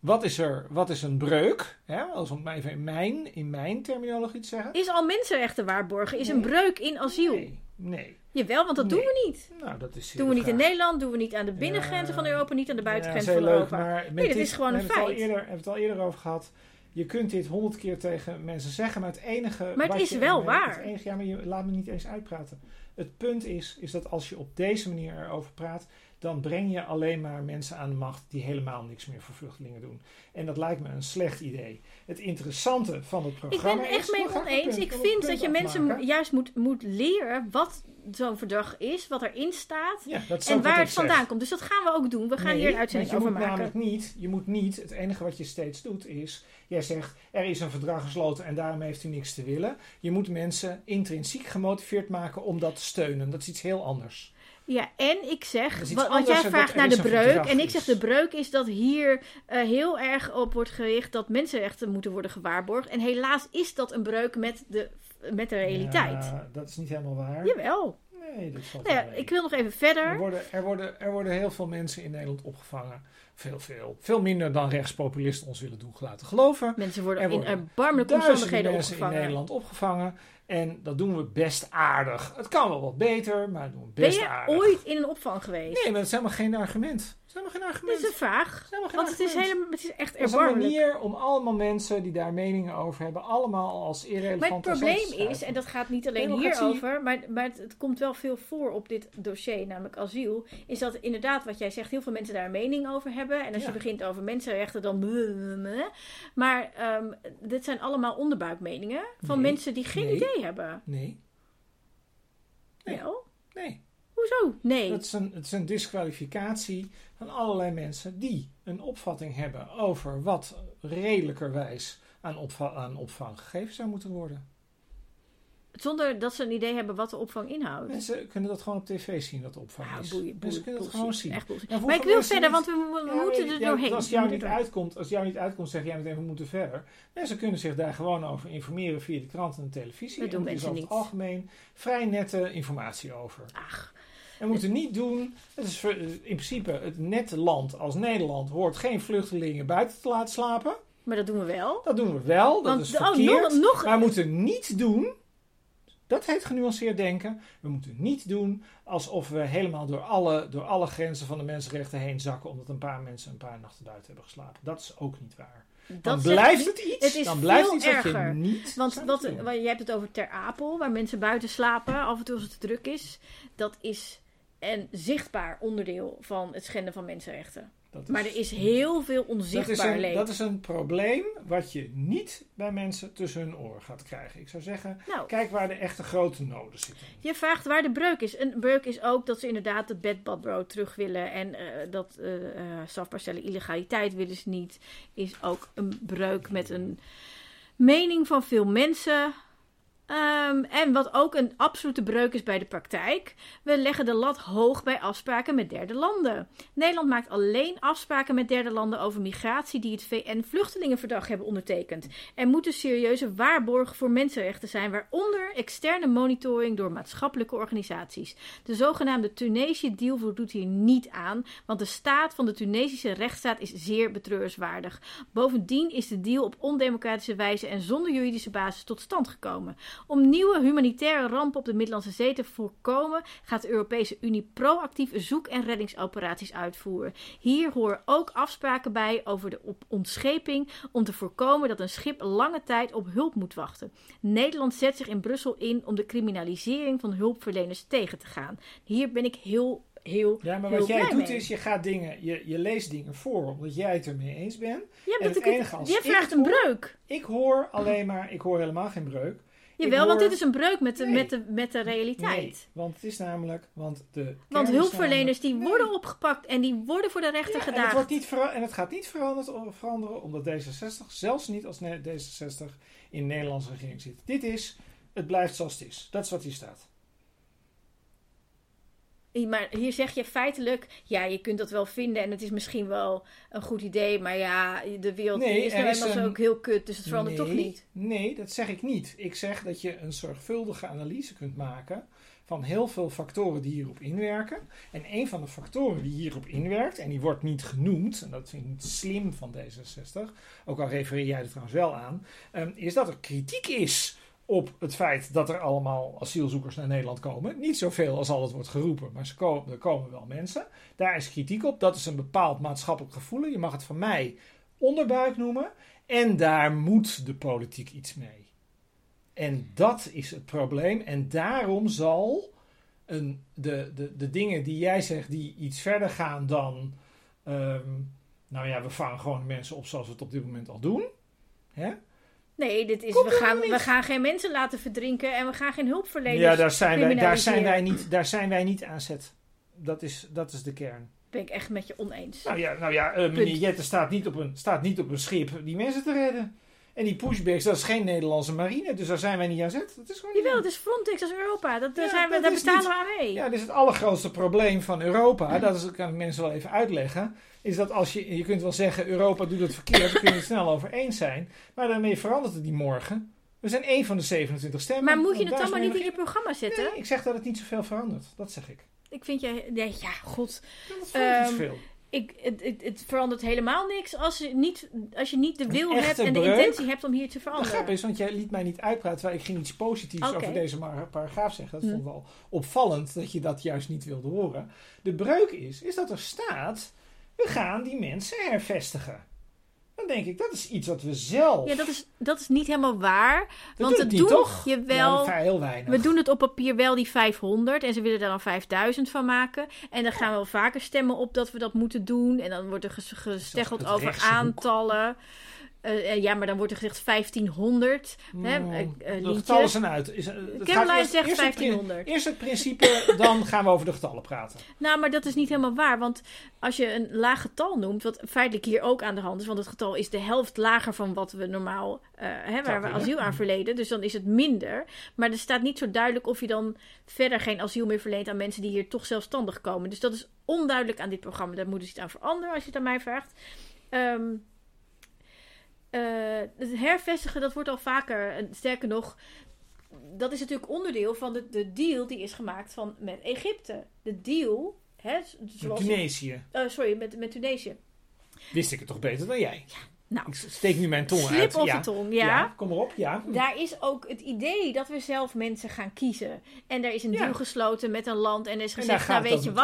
wat is er, wat is een breuk? Hè, als om even in mijn, in mijn terminologie te zeggen. Is al mensenrechten waarborgen? Is een breuk in asiel? Nee, nee. Jawel, want dat Nee. doen we niet. Nou, dat is Doen we niet in Nederland. Doen we niet aan de binnengrenzen Ja. van Europa, niet aan de Ja, buitengrenzen is van heel leuk, Europa. maar Nee, dat dit- is gewoon we een feit. eerder, hebben het al eerder over gehad. Je kunt dit honderd keer tegen mensen zeggen, maar het enige. Maar het wat is je wel waar. Het enige, ja, maar je laat me niet eens uitpraten. Het punt is, is dat als je op deze manier erover praat, dan breng je alleen maar mensen aan de macht die helemaal niks meer voor vluchtelingen doen. En dat lijkt me een slecht idee. Het interessante van het Ik programma ben is... echt mee oneens. Ik vind punt dat je mensen maken. juist moet, moet leren wat zo'n verdrag is, wat erin staat. Ja, En waar ik het zeg. vandaan komt. Dus dat gaan we ook doen. We gaan Nee, hier een uitzending over je moet maken. namelijk niet, je moet niet, het enige wat je steeds doet is, jij zegt er is een verdrag gesloten en daarom heeft u niks te willen. Je moet mensen intrinsiek gemotiveerd maken om dat te steunen. Dat is iets heel anders. Ja, en ik zeg, wat, want jij vraagt naar er de breuk. En ik zeg de breuk is dat hier eh, heel erg op wordt gericht dat mensenrechten moeten worden gewaarborgd. En helaas is dat een breuk met de, met de realiteit. Ja, dat is niet helemaal waar. Jawel. Nee, dat valt Nou ja, ik wil nog even Er verder. worden, er, worden, er worden heel veel mensen in Nederland opgevangen. Veel, veel. Veel minder dan rechtspopulisten ons willen doen laten geloven. Mensen worden Er in erbarmelijke omstandigheden mensen in opgevangen. Nederland opgevangen. En dat doen we best aardig. Het kan wel wat beter, maar dat doen we Ben best je aardig. ooit in een opvang geweest? Nee, maar dat is helemaal geen argument. Is helemaal geen is een vraag. Is Want het is, helemaal, het is echt Dat is een manier om allemaal mensen die daar meningen over hebben, allemaal als irrelevant Maar het probleem is, en dat gaat niet alleen Democratie. hierover, maar, maar het, het komt wel veel voor op dit dossier, namelijk asiel, is dat inderdaad wat jij zegt, heel veel mensen daar een mening over hebben. En als Ja. je begint over mensenrechten, dan... Maar ehm, dit zijn allemaal onderbuikmeningen van Nee. mensen die geen Nee. idee hebben. Nee, Nee. Nee. Hoezo? Nee. Het is, een, het is een disqualificatie van allerlei mensen die een opvatting hebben over wat redelijkerwijs aan, opva- aan opvang gegeven zou moeten worden. Zonder dat ze een idee hebben wat de opvang inhoudt. Mensen kunnen dat gewoon op tv zien, dat de opvang Ja, is. boeien, boeien, mensen kunnen dat gewoon zien. Echt bullshit. Ja, Maar ik wil mensen verder, want we, we Ja, moeten er doorheen. Als jou, niet uitkomt, als jou niet uitkomt, zeg jij meteen we moeten verder. Mensen kunnen zich daar gewoon over informeren via de krant en de televisie. Dat doen en er is mensen over het algemeen vrij nette informatie over. Ach, we moeten niet doen, het is in principe het nette land als Nederland hoort geen vluchtelingen buiten te laten slapen. maar dat doen we wel. Dat doen we wel, dat Want is oh, verkeerd. nog, nog Maar we moeten niet doen, dat heet genuanceerd denken, we moeten niet doen alsof we helemaal door alle, door alle grenzen van de mensenrechten heen zakken omdat een paar mensen een paar nachten buiten hebben geslapen. Dat is ook niet waar. Dan dat zeg blijft het iets, Het is dan blijft iets wat erger. je niet Want wat, je hebt het over Ter Apel, waar mensen buiten slapen, af en toe als het te druk is. Dat is een zichtbaar onderdeel van het schenden van mensenrechten. Dat Maar er is heel veel dat onzichtbaar een, leed. dat is een probleem wat je niet bij mensen tussen hun oren gaat krijgen. Ik zou zeggen, Nou, kijk waar de echte grote noden zitten. je vraagt waar de breuk is. Een breuk is ook dat ze inderdaad het bedbadbrood terug willen. En eh, dat strafbaar stellen illegaliteit willen ze niet. Is ook een breuk met een mening van veel mensen. Ehm, en wat ook een absolute breuk is bij de praktijk. We leggen de lat hoog bij afspraken met derde landen. Nederland maakt alleen afspraken met derde landen over migratie die het VN-vluchtelingenverdrag hebben ondertekend. Er moeten serieuze waarborgen voor mensenrechten zijn, waaronder externe monitoring door maatschappelijke organisaties. De zogenaamde Tunesië-deal voldoet hier niet aan, want de staat van de Tunesische rechtsstaat is zeer betreurenswaardig. Bovendien is de deal op ondemocratische wijze en zonder juridische basis tot stand gekomen. Om nieuwe humanitaire rampen op de Middellandse Zee te voorkomen, gaat de Europese Unie proactief zoek- en reddingsoperaties uitvoeren. Hier horen ook afspraken bij over de ontscheping om te voorkomen dat een schip lange tijd op hulp moet wachten. Nederland zet zich in Brussel in om de criminalisering van hulpverleners tegen te gaan. Hier ben ik heel, heel, Ja, maar wat jij doet mee. is, je gaat dingen, je, je leest dingen voor omdat jij het ermee eens bent. Ja, en het enige als jij vraagt een breuk. Ik hoor alleen maar, ik hoor helemaal geen breuk. Jawel, hoor- want dit is een breuk met de, Nee. met de, met de realiteit. Nee, want het is namelijk, want de Want hulpverleners die worden opgepakt en die worden voor de rechter Ja, en, het wordt niet en het gaat niet veranderd, veranderen omdat D66, zelfs niet als ne- D66 in de Nederlandse regering zit. Dit is, het blijft zoals het is. Dat is wat hier staat. Maar hier zeg je feitelijk, ja, je kunt dat wel vinden en het is misschien wel een goed idee, maar ja, de wereld Nee, is nou is eenmaal zo ook heel kut, dus het verandert nee, toch niet. Nee, dat zeg ik niet. Ik zeg dat je een zorgvuldige analyse kunt maken van heel veel factoren die hierop inwerken. En een van de factoren die hierop inwerkt, en die wordt niet genoemd, en dat vind ik niet slim van D66, ook al refereer jij er trouwens wel aan, ehm, is dat er kritiek is op het feit dat er allemaal asielzoekers naar Nederland komen. Niet zoveel als al het wordt geroepen, maar er komen wel mensen. Daar is kritiek op. Dat is een bepaald maatschappelijk gevoel. Je mag het van mij onderbuik noemen. En daar moet de politiek iets mee. En dat is het probleem. En daarom zal een, de, de, de dingen die jij zegt die iets verder gaan dan. ehm, nou ja, we vangen gewoon mensen op zoals we het op dit moment al doen. Hè? Nee, dit is, Komt we, gaan, we gaan geen mensen laten verdrinken en we gaan geen hulpverleners. Ja, daar zijn, wij, daar, zijn wij niet, daar zijn wij niet aan zet. Dat is, dat is de kern. Ben ik echt met je oneens. Nou ja, nou ja eh, meneer. Jette staat niet, op een, staat niet op een schip die mensen te redden. En die pushbacks, dat is geen Nederlandse marine, dus daar zijn wij niet aan zet. Dat is gewoon niet Jawel, het is Frontex, dat is Europa. Dat, Ja, zijn we, dat daar niet- we aan mee. Ja, dit is het allergrootste probleem van Europa. Dat is, kan ik mensen wel even uitleggen. Is dat als je, je kunt wel zeggen, Europa doet het verkeerd, daar kun je het snel over eens zijn. Maar daarmee verandert het niet morgen. We zijn één van de 27 stemmen. maar moet je het maar niet in je programma zetten? Nee, ik zeg dat het niet zoveel verandert. Dat zeg ik. Ik vind jij... Nee, ja, god. Dat Ehm. Ik, het, het, het verandert helemaal niks als je niet, als je niet de wil hebt en de intentie hebt om hier te De veranderen. grap is, want jij liet mij niet uitpraten, terwijl ik ging iets positiefs over deze paragraaf zeggen. Dat Hm. vond ik wel opvallend dat je dat juist niet wilde horen. De breuk is, is dat er staat, we gaan die mensen hervestigen. Dan denk ik, dat is iets wat we zelf... Ja, dat is, dat is niet helemaal waar. Dat want het doen toch? Heel weinig. we doen het op papier wel die 500 en ze willen daar dan 5000 van maken. En dan gaan we wel vaker stemmen op dat we dat moeten doen. En dan wordt er ges- gesteggeld over aantallen. Eh, ja, maar dan wordt er gezegd 1500. hè, Mm, eh, eh, de getallen zijn uit. Is, eh, Caroline eerst- zegt eerst het pri- 1500. Eerst het principe, dan gaan we over de getallen praten. Nou, maar dat is niet helemaal waar. Want als je een laag getal noemt, wat feitelijk hier ook aan de hand is, want het getal is de helft lager van wat we normaal, eh, hè, waar we asiel aan verleden, dus dan is het minder. Maar er staat niet zo duidelijk of je dan verder geen asiel meer verleent aan mensen die hier toch zelfstandig komen. Dus dat is onduidelijk aan dit programma. Daar moet dus iets aan veranderen als je het aan mij vraagt. Ehm, eh, het hervestigen, dat wordt al vaker. en Sterker nog, dat is natuurlijk onderdeel van de, de deal die is gemaakt van, met Egypte. De deal, hè, zoals, Tunesië. eh, sorry, met, met Tunesië. Wist ik het toch beter dan jij? Nou, Ik steek nu mijn tong slip uit. of ja. de tong, ja. kom maar op. Ja. Daar is ook het idee dat we zelf mensen gaan kiezen. En daar is een Ja. deal gesloten met een land en er is gezegd, nou weet je ook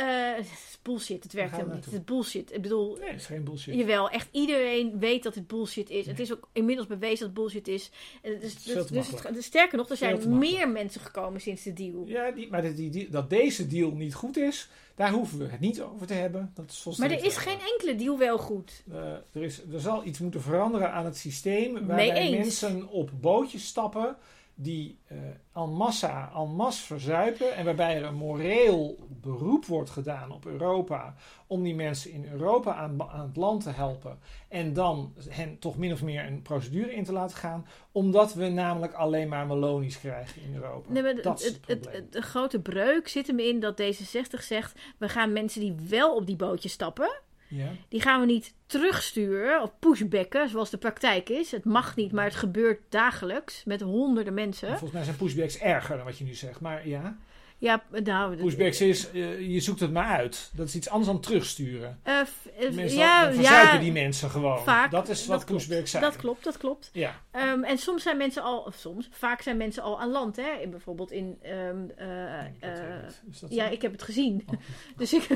wat? Eh, het is bullshit, het werkt helemaal niet. Het is bullshit. Ik bedoel, Nee, dat is geen bullshit. Jawel, echt iedereen weet dat het bullshit is. Het is ook inmiddels bewezen dat het bullshit is. Het is dus, te dus het- sterker nog, er zijn meer mensen gekomen sinds de deal. Ja, die, maar die, die- dat deze deal niet goed is, daar hoeven we het niet over te hebben. Dat is Maar er is geen enkele deal wel goed. Eh, er, is, er zal iets moeten veranderen aan het systeem waarbij mensen op bootjes stappen die eh en massa, en masse verzuipen en waarbij er een moreel beroep wordt gedaan op Europa om die mensen in Europa aan, aan het land te helpen en dan hen toch min of meer een procedure in te laten gaan, omdat we namelijk alleen maar melonies krijgen in Europa. Nee, maar dat het- de grote breuk zit hem in dat D66 zegt... we gaan mensen die wel op die bootjes stappen... ja. die gaan we niet terugsturen of pushbacken, zoals de praktijk is. Het mag niet, maar het gebeurt dagelijks met honderden mensen. Volgens mij zijn pushbacks erger dan wat je nu zegt, maar ja. Ja, nou... Pushbacks is, eh, je zoekt het maar uit. Dat is iets anders dan terugsturen. eh, eh, ja, dan verzuipen ja, die mensen gewoon. vaak. dat is wat dat klopt. pushbacks zijn. Dat klopt, dat klopt. Ja. Ehm, en soms zijn mensen al, of soms, vaak zijn mensen al aan land, hè? In, bijvoorbeeld in. ehm, eh, eh, ja, ik heb het gezien. Oh. Dus ik,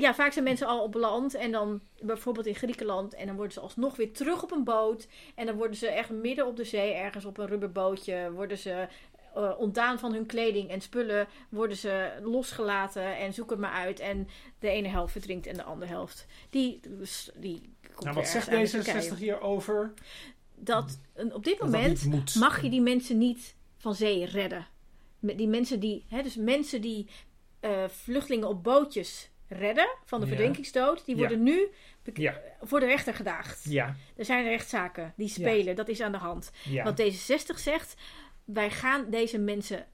ja, vaak zijn mensen al op land en dan bijvoorbeeld in Griekenland en dan worden ze alsnog weer terug op een boot en dan worden ze echt midden op de zee ergens op een rubberbootje worden ze eh, ontdaan van hun kleding en spullen worden ze losgelaten en zoek het maar uit en de ene helft verdrinkt en de andere helft die die komt Nou, wat zegt D66 Turkije. hier over? dat op dit Dat dat moment mag je die mensen niet van zee redden. Die mensen die, hè, dus mensen die eh, vluchtelingen op bootjes redden van de Ja. verdrinkingsdood, die Ja. worden nu Ja. voor de rechter gedaagd. Ja, Er zijn rechtszaken die spelen, dat is aan de hand. Wat D66 zegt, wij gaan deze mensen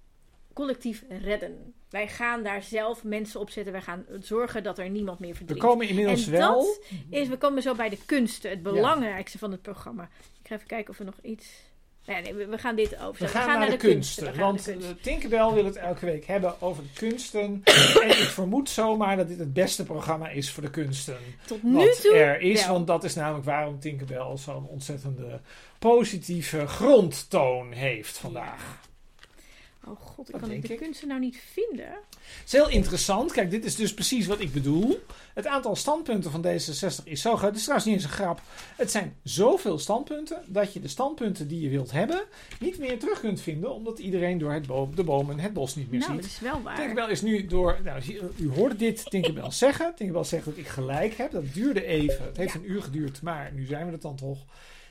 collectief redden. Wij gaan daar zelf mensen op zetten. Wij gaan zorgen dat er niemand meer we verdrinkt. komen inmiddels en wel. dat is, we komen zo bij de kunsten, het belangrijkste van het programma. Ik ga even kijken of er nog iets. Nee, we, gaan dit over. We gaan, naar, de, kunsten. We gaan naar want de kunsten. eh, Tinkerbell wil het elke week hebben over de kunsten. en ik vermoed zomaar dat dit het beste programma is voor de kunsten. Tot nu wat toe. er is. wel. Want dat is namelijk waarom Tinkerbell zo'n ontzettende positieve grondtoon heeft vandaag. Oh god, ik Dat kan de kunsten nou niet vinden. Het is heel interessant. Kijk, dit is dus precies wat ik bedoel. Het aantal standpunten van D66 is zo groot. Het is trouwens niet eens een grap. Het zijn zoveel standpunten dat je de standpunten die je wilt hebben niet meer terug kunt vinden, omdat iedereen door het boom, de bomen het bos niet meer nou, dat ziet. is wel waar. Tinkerbell is nu door. Nou, u- hoorde dit Tinkerbell zeggen. Tinkerbell zegt dat ik gelijk heb. Dat duurde even. Het heeft Ja. een uur geduurd, maar nu zijn we er dan toch.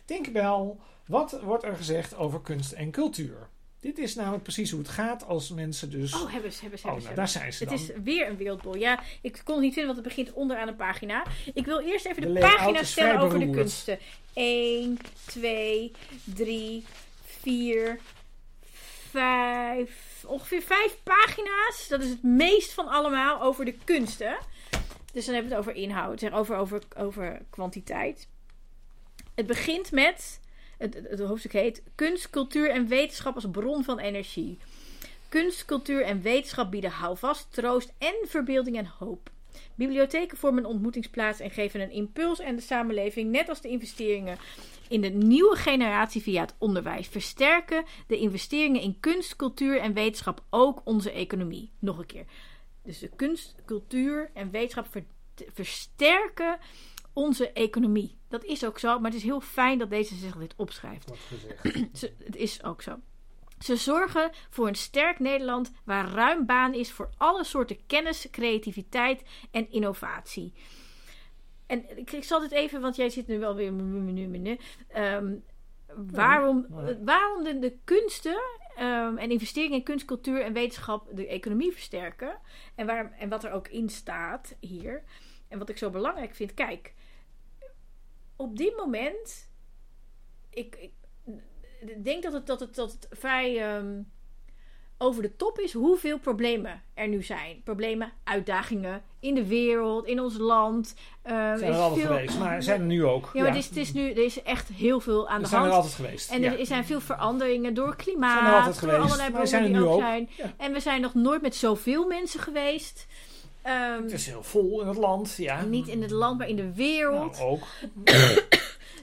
Tinkerbell, wat wordt er gezegd over kunst en cultuur? Dit is namelijk precies hoe het gaat als mensen dus. Oh, hebben ze, hebben ze, Oh, hebben ze. nou, daar zijn ze Het dan. is weer een wereldbol. Ja, ik kon het niet vinden, want het begint onderaan een pagina. Ik wil eerst even de, De vrij stellen over de kunsten. 1, 2, 3, 4, 5. Ongeveer vijf pagina's. Dat is het meest van allemaal over de kunsten. Dus dan hebben we het over inhoud, over, over, over kwantiteit. Het begint met. Het, het, hoofdstuk heet Kunst, cultuur en wetenschap als bron van energie. Kunst, cultuur en wetenschap bieden houvast, troost en verbeelding en hoop. Bibliotheken vormen een ontmoetingsplaats en geven een impuls aan de samenleving, net als de investeringen in de nieuwe generatie via het onderwijs. Versterken de investeringen in kunst, cultuur en wetenschap ook onze economie. Nog een keer. Dus de kunst, cultuur en wetenschap ver- versterken onze economie. Dat is ook zo, maar het is heel fijn dat deze zich dit opschrijft. Ze- het is ook zo. Ze zorgen voor een sterk Nederland waar ruim baan is voor alle soorten kennis, creativiteit en innovatie. En ik, ik zal dit even, want jij zit nu wel weer menu, menu. Ehm, waarom, Ja. waarom de, de kunsten ehm, en investeringen in kunst, cultuur en wetenschap de economie versterken. En, waar, en wat er ook in staat hier. En wat ik zo belangrijk vind. Kijk, op dit moment. Ik, ik ik denk dat het, dat het, dat het vrij ehm, over de top is hoeveel problemen er nu zijn. Problemen, uitdagingen in de wereld, in ons land. Ehm, Zijn er er is altijd veel- geweest, maar zijn er nu ook. Ja, maar het is, het is nu, er is echt heel veel aan er de zijn er hand. altijd geweest. En ja. er zijn veel veranderingen door klimaat, Zijn er altijd door geweest, allerlei bronnen zijn er die nu ook, zijn. En we zijn nog nooit met zoveel mensen geweest. Ehm, Het is heel vol in het land, ja. niet in het land, maar in de wereld. Nou, ook.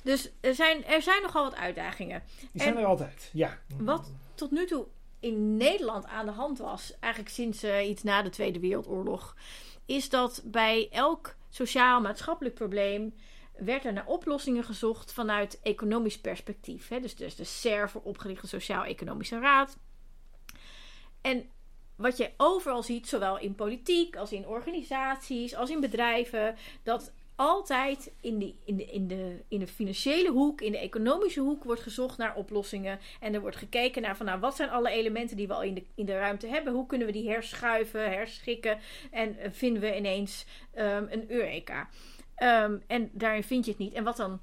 Dus er zijn, er zijn nogal wat uitdagingen. Die zijn er altijd, ja. Wat tot nu toe in Nederland aan de hand was, eigenlijk sinds eh, iets na de Tweede Wereldoorlog, is dat bij elk sociaal-maatschappelijk probleem werd er naar oplossingen gezocht vanuit economisch perspectief. Hè? Dus, dus de SER voor opgerichte Sociaal-Economische Raad. En wat je overal ziet, zowel in politiek als in organisaties, als in bedrijven, dat altijd in, die, in, de, in, de, in de financiële hoek, in de economische hoek wordt gezocht naar oplossingen. En er wordt gekeken naar van nou, wat zijn alle elementen die we al in de, in de ruimte hebben? Hoe kunnen we die herschuiven, herschikken? En eh, vinden we ineens ehm, een Eureka? Ehm, en daarin vind je het niet. En wat dan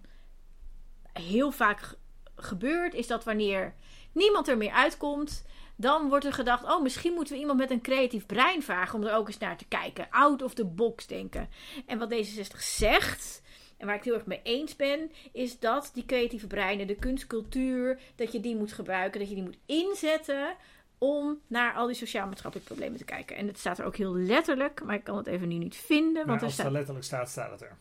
heel vaak ge- gebeurt, is dat wanneer niemand er meer uitkomt, dan wordt er gedacht: oh, misschien moeten we iemand met een creatief brein vragen om er ook eens naar te kijken. Out of the box denken. En wat D66 zegt. En waar ik het heel erg mee eens ben, is dat die creatieve breinen, de kunstcultuur, dat je die moet gebruiken, dat je die moet inzetten om naar al die sociaal-maatschappelijke problemen te kijken. En het staat er ook heel letterlijk, maar ik kan het even nu niet vinden. Want als het staat, er letterlijk staat, staat het er.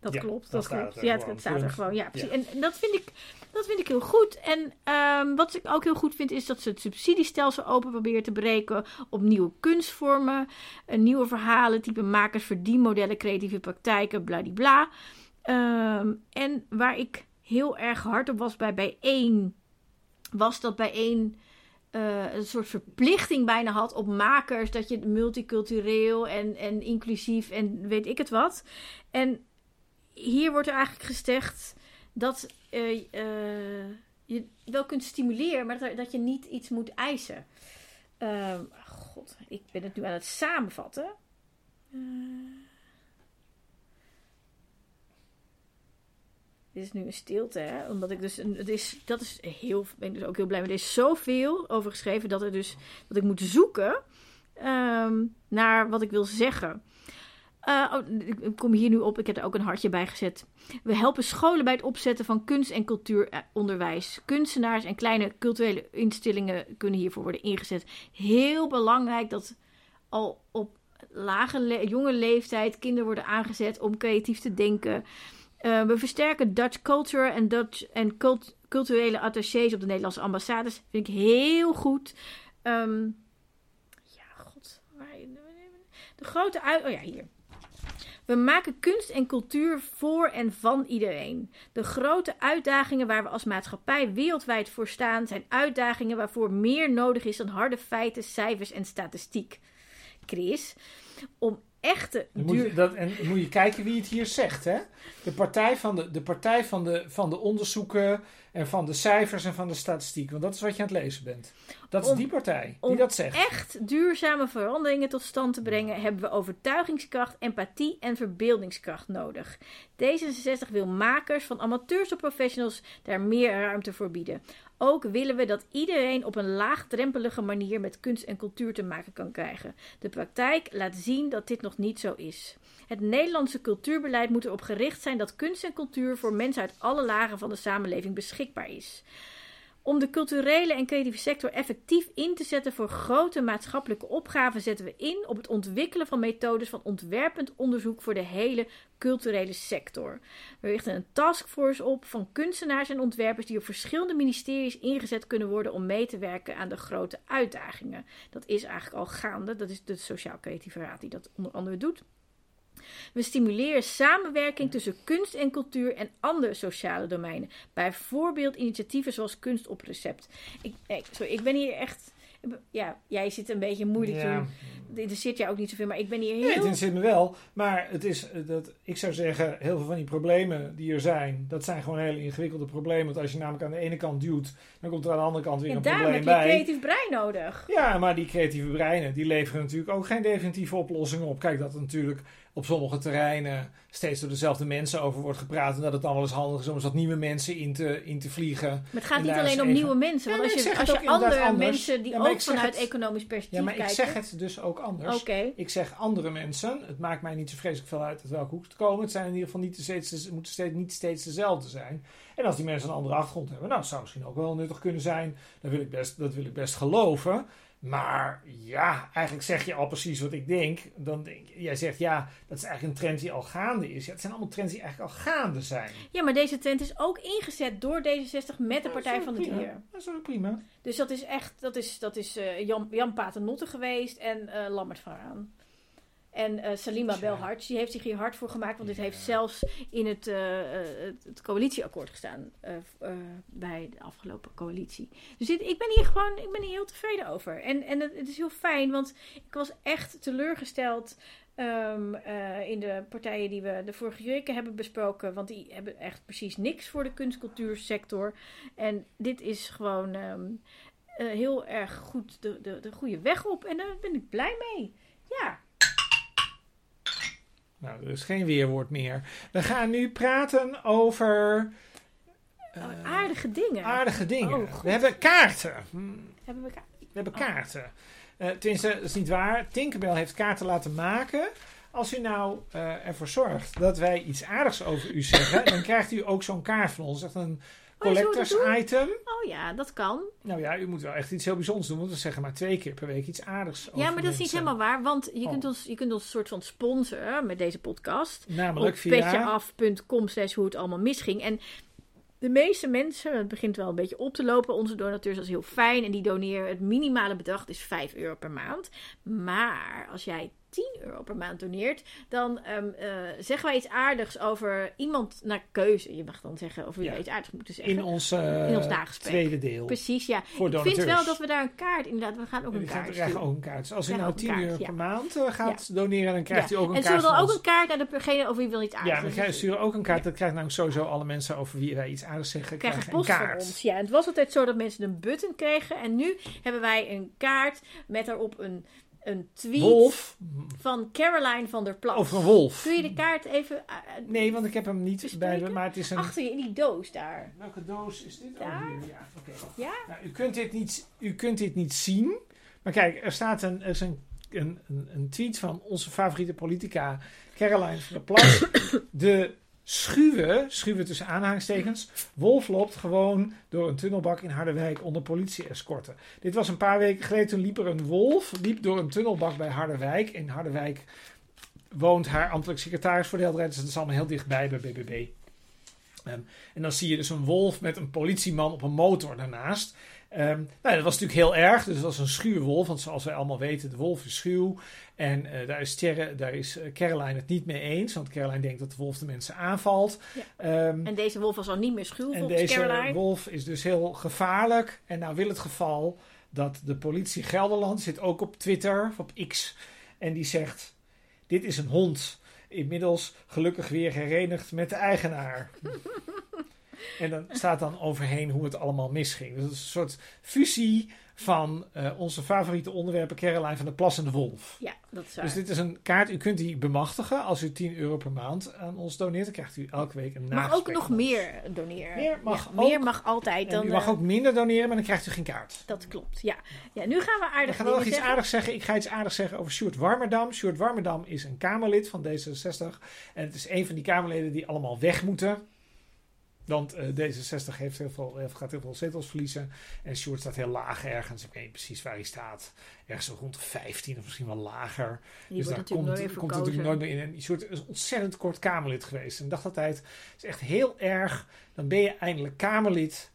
Dat Ja, klopt, dat klopt. het ja, het, staat er gewoon. Ja, precies. Ja. En, en dat, vind ik, dat vind ik heel goed. En ehm, wat ik ook heel goed vind, is dat ze het subsidiestelsel open proberen te breken op nieuwe kunstvormen, eh, nieuwe verhalen, type makers, verdienmodellen, creatieve praktijken, bladibla. Ehm en waar ik heel erg hard op was bij bijeen, was dat bijeen eh, een soort verplichting bijna had op makers. Dat je multicultureel en, en inclusief en weet ik het wat. En hier wordt er eigenlijk gezegd dat eh, eh, je wel kunt stimuleren, maar dat, dat je niet iets moet eisen. Ehm, God, ik ben het nu aan het samenvatten. Eh, dit is nu een stilte, hè? Omdat ik dus. Het is, dat is heel. Ben dus ook heel blij mee. Er is zoveel over geschreven dat, er dus, dat ik moet zoeken ehm, naar wat ik wil zeggen. Oh, ik kom hier nu op. Ik heb er ook een hartje bij gezet. We helpen scholen bij het opzetten van kunst- en cultuuronderwijs. Kunstenaars en kleine culturele instellingen kunnen hiervoor worden ingezet. Heel belangrijk dat al op lage, jonge leeftijd kinderen worden aangezet om creatief te denken. Eh, we versterken Dutch culture en Dutch en cult- culturele attachés op de Nederlandse ambassades. Vind ik heel goed. Ehm, ja, god. De grote uit... Oh ja, hier. We maken kunst en cultuur voor en van iedereen. De grote uitdagingen waar we als maatschappij wereldwijd voor staan, zijn uitdagingen waarvoor meer nodig is dan harde feiten, cijfers en statistiek. Chris, om echte moet, je, dat, en moet je kijken wie het hier zegt. Hè? De partij, van de, de partij van, de, van de onderzoeken en van de cijfers en van de statistiek. Want dat is wat je aan het lezen bent. Dat is Om- die partij die om dat zegt. echt duurzame veranderingen tot stand te brengen, hebben we overtuigingskracht, empathie en verbeeldingskracht nodig. D66 wil makers, van amateurs tot professionals, daar meer ruimte voor bieden. Ook willen we dat iedereen op een laagdrempelige manier met kunst en cultuur te maken kan krijgen. De praktijk laat zien dat dit nog niet zo is. Het Nederlandse cultuurbeleid moet erop gericht zijn dat kunst en cultuur voor mensen uit alle lagen van de samenleving beschikbaar is. Om de culturele en creatieve sector effectief in te zetten voor grote maatschappelijke opgaven, zetten we in op het ontwikkelen van methodes van ontwerpend onderzoek voor de hele culturele sector. We richten een taskforce op van kunstenaars en ontwerpers die op verschillende ministeries ingezet kunnen worden om mee te werken aan de grote uitdagingen. Dat is eigenlijk al gaande. Dat is de Sociaal Creatieve Raad die dat onder andere doet. We stimuleren samenwerking tussen kunst en cultuur en andere sociale domeinen. Bijvoorbeeld initiatieven zoals Kunst op Recept. Ik, nee, sorry, ik ben hier echt. Ja, jij zit een beetje moeilijk Ja. doen. Het interesseert jou ook niet zoveel, maar ik ben hier Nee, het heel. interesseert me wel. Maar het is, eh, dat, ik zou zeggen, heel veel van die problemen die er zijn, dat zijn gewoon hele ingewikkelde problemen. Want als je namelijk aan de ene kant duwt, dan komt er aan de andere kant weer En een daarom heb probleem je bij. creatief brein nodig. Ja, maar die creatieve breinen, die leveren natuurlijk ook geen definitieve oplossingen op. Kijk, dat natuurlijk op sommige terreinen steeds door dezelfde mensen over wordt gepraat. En dat het dan wel eens handig is om eens wat nieuwe mensen in te, in te vliegen. Maar het gaat niet alleen om even- nieuwe mensen. Want maar als je, als je andere anders. mensen die Ja, ook vanuit het- economisch perspectief Ja, maar ik kijken. zeg het dus ook anders. Ik zeg andere mensen. Het maakt mij niet zo vreselijk veel uit uit welke hoek ze komen. Het zijn in ieder geval niet steeds, het moeten steeds, niet steeds dezelfde zijn. En als die mensen een andere achtergrond hebben, nou, het zou misschien ook wel nuttig kunnen zijn. Dat wil ik best, dat wil ik best geloven. Maar ja, eigenlijk zeg je al precies wat ik denk. Dan denk jij zegt ja, dat is eigenlijk een trend die al gaande is. Ja, het zijn allemaal trends die eigenlijk al gaande zijn. Ja, maar deze trend is ook ingezet door D66 met de Ja, Partij van de prima. Dier. Dat is ook prima. Dus dat is echt, dat is, dat is eh, Jan, Jan Paternotte geweest en eh Lammert van Raan. En eh, Salima Tja. Belharts, die heeft zich hier hard voor gemaakt, want dit Ja. heeft zelfs in het, eh, het, het coalitieakkoord gestaan eh, bij de afgelopen coalitie. Dus dit, ik ben hier gewoon, ik ben hier heel tevreden over. En, en het, het is heel fijn, want ik was echt teleurgesteld ehm, eh, in de partijen die we de vorige weken hebben besproken, want die hebben echt precies niks voor de kunstcultuursector. En dit is gewoon ehm, eh, heel erg goed de, de, de goede weg op. En daar ben ik blij mee. Ja, Nou, er is geen weerwoord meer. We gaan nu praten over eh, oh, aardige dingen. aardige dingen. Oh, God. we hebben kaarten. Hm, Hebben we ka- We hebben Oh. kaarten. Eh tenminste, dat is niet waar. Tinkerbell heeft kaarten laten maken. Als u nou eh, ervoor zorgt dat wij iets aardigs over u zeggen, dan krijgt u ook zo'n kaart van ons. Echt een Oh, collectors item. Oh ja, dat kan. Nou ja, u moet wel echt iets heel bijzonders doen, want we zeggen maar twee keer per week iets aardigs over Ja, maar dat is niet helemaal waar, want je, Oh. kunt ons, je kunt ons een soort van sponsoren met deze podcast. Namelijk op via... petjeaf.com slash hoe het allemaal misging. En de meeste mensen, het begint wel een beetje op te lopen, onze donateurs, dat is heel fijn. En die doneren, het minimale bedrag is 5 euro per maand. Maar als jij 10 euro per maand doneert, dan eh, zeggen wij iets aardigs over iemand naar keuze. Je mag dan zeggen of we Ja. iets aardigs moeten zeggen. in ons, eh, In ons nagesprek. tweede deel. Precies, ja. Voor Ik vind wel dat we daar een kaart, inderdaad, we gaan ook En een kaart krijgen sturen. ook een kaart. Dus als u Krijgen nou ook 10 een kaart, euro ja. per maand eh, gaat doneren, dan krijgt u ook een en kaart zullen we van dan ook een kaart naar degene over wie wil iets aardigs? Ja, dan krijgen, sturen ook een kaart. Dat krijgt namelijk sowieso alle mensen over wie wij iets aardigs zeggen. krijgen Krijgen post van ons. Ja, en het was altijd zo dat mensen een button kregen. En nu hebben wij een kaart met daarop een, een tweet Wolf. van Caroline van der Plas. Over een wolf. Kun je de kaart even eh, Nee, want ik heb hem niet Bespreken? bij me, maar het is een... achter je in die doos daar? Welke doos is dit? Daar? Oh, hier, ja. Oké. Ja? Nou, u, kunt dit niet, u kunt dit niet zien. Maar kijk, er staat een, er is een, een, een, een tweet van onze favoriete politica, Caroline van der Plas. De schuwe, schuwe tussen aanhalingstekens, wolf loopt gewoon door een tunnelbak in Harderwijk onder politie-escorten. Dit was een paar weken geleden, toen liep er een wolf, liep door een tunnelbak bij Harderwijk. In Harderwijk woont haar ambtelijk secretaris voor de helderheid, dus dat is allemaal heel dichtbij bij BBB. Ehm, en dan zie je dus een wolf met een politieman op een motor daarnaast. Ehm, nou, dat was natuurlijk heel erg. Dus dat was een schuwe Want zoals wij allemaal weten, de wolf is schuw. En uh, daar is, Thierry, daar is eh, Caroline het niet mee eens. Want Caroline denkt dat de wolf de mensen aanvalt. Ja. Ehm, en deze wolf was al niet meer schuw en deze wolf is dus heel gevaarlijk. En nou wil het geval dat de politie Gelderland zit ook op Twitter, op X. En die zegt, dit is een hond. Inmiddels gelukkig weer herenigd met de eigenaar. En dan staat dan overheen hoe het allemaal misging. Dus het is een soort fusie van uh, onze favoriete onderwerpen Caroline van de Plas en de Wolf. Ja, dat is waar. Dus dit is een kaart. U kunt die bemachtigen als u 10 euro per maand aan ons doneert. Dan krijgt u elke week een Mag ook nog meer doneren. Meer mag, ja, meer mag altijd. Dan, u mag uh, ook minder doneren, maar dan krijgt u geen kaart. Dat klopt, ja. ja nu gaan we aardig We gaan nog iets aardigs zeggen. Ik ga iets aardigs zeggen over Sjoerd Warmerdam. Sjoerd Warmerdam is een Kamerlid van D66. En het is een van die Kamerleden die allemaal weg moeten. Want uh, D66 heeft heel veel, gaat heel veel zetels verliezen. En Sjoerd staat heel laag ergens. Ik weet niet precies waar hij staat. Ergens rond de 15 of misschien wel lager. Dus daar komt, nooit komt natuurlijk nooit meer in. En Sjoerd is ontzettend kort Kamerlid geweest. En dacht altijd, is echt heel erg. Dan ben je eindelijk Kamerlid.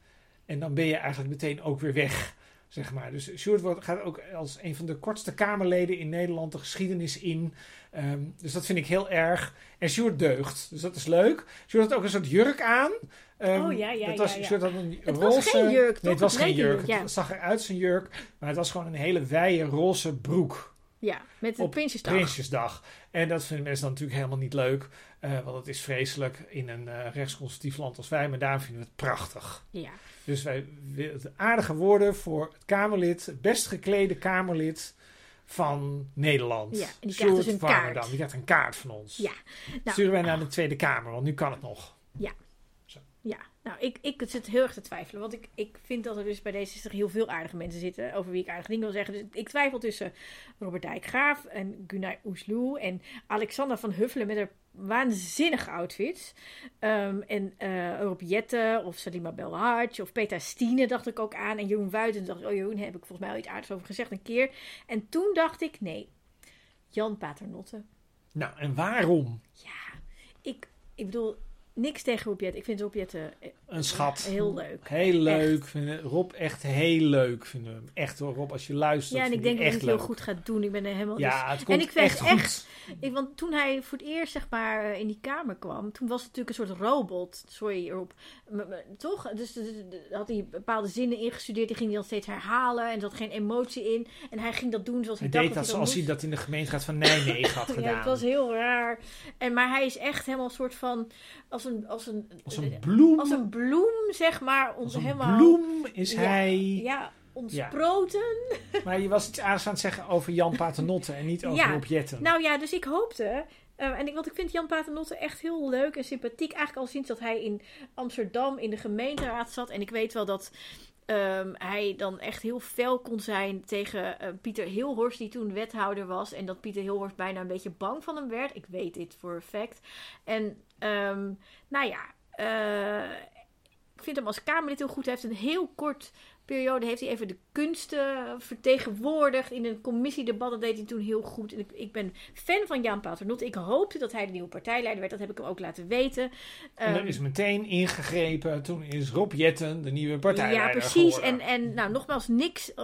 En dan ben je eigenlijk meteen ook weer weg. Zeg maar. Dus Sjoerd gaat ook als een van de kortste Kamerleden in Nederland de geschiedenis in. Um, dus dat vind ik heel erg. En Sjoerd deugt. Dus dat is leuk. Sjoerd had ook een soort jurk aan. Um, oh ja, ja, dat was, ja. ja. Sjoerd had een het roze... was geen jurk, toch? Nee, het was geen jurk. Ja. Het zag eruit zijn jurk. Maar het was gewoon een hele wijde roze broek. Ja, met de Prinsjesdag. Prinsjesdag. En dat vinden mensen dan natuurlijk helemaal niet leuk. Uh, want het is vreselijk in een uh, rechtsconservatief land als wij. Maar daar vinden we het prachtig. Ja. Dus wij willen aardige woorden voor het Kamerlid. Het best geklede Kamerlid van Nederland. Ja, en die krijgt dus een kaart. Die krijgt een kaart van ons. Ja. Nou, Sturen wij naar de Tweede Kamer, want nu kan het nog. Ja. Ja, nou, ik, ik zit heel erg te twijfelen. Want ik, ik vind dat er dus bij D66 heel veel aardige mensen zitten. Over wie ik aardige dingen wil zeggen. Dus ik twijfel tussen Robert Dijkgraaf en Gunnar Oesloe. En Alexander van Huffelen met haar waanzinnige outfits. Um, en uh, Rob Jette of Salima Belhardt of Peter Stine dacht ik ook aan. En Jeroen Wuiten dacht ik, oh Jeroen, heb ik volgens mij al iets aardigs over gezegd een keer. En toen dacht ik, nee, Jan Paternotte. Nou, en waarom? Ja, ik, ik bedoel, niks tegen Rob Jette. Ik vind Rob Jette een schat. Heel leuk. Heel leuk. Vinden, Rob echt heel leuk vinden we hem. Echt hoor, Rob, als je luistert. Ja, en ik denk dat hij het heel goed gaat doen. Ik ben er helemaal... Ja, dus... het komt en ik vind echt, echt ik, want toen hij voor het eerst zeg maar in die kamer kwam, toen was het natuurlijk een soort robot. Sorry, Rob. Toch? Dus, dus, dus had hij bepaalde zinnen ingestudeerd. Die ging hij dan steeds herhalen. En er zat geen emotie in. En hij ging dat doen zoals hij, hij dacht deed dat, dat zoals hij dat in de gemeenschap van Nijmegen had gedaan. ja, het was heel raar. En, maar hij is echt helemaal een soort van... Als een, als een, als een bloem. Als een bloem, zeg maar. Als een helemaal, bloem is ja, hij... Ja, ontsproten. Ja. Maar je was iets aan het zeggen over Jan Paternotte en niet over ja. Nou ja, dus ik hoopte... Uh, en ik, want ik vind Jan Paternotte echt heel leuk en sympathiek. Eigenlijk al sinds dat hij in Amsterdam in de gemeenteraad zat. En ik weet wel dat um, hij dan echt heel fel kon zijn tegen uh, Pieter Hilhorst, die toen wethouder was. En dat Pieter Hilhorst bijna een beetje bang van hem werd. Ik weet dit voor fact. En um, nou ja, uh, ik vind hem als Kamerlid heel goed. Hij heeft een heel kort periode heeft hij even de kunsten vertegenwoordigd. In een commissiedebat, dat deed hij toen heel goed. En ik, ik ben fan van Jan Paternotte. Ik hoopte dat hij de nieuwe partijleider werd. Dat heb ik hem ook laten weten. En er um, is meteen ingegrepen. Toen is Rob Jetten de nieuwe partijleider Ja, precies. Geworden. En, en nou, nogmaals, niks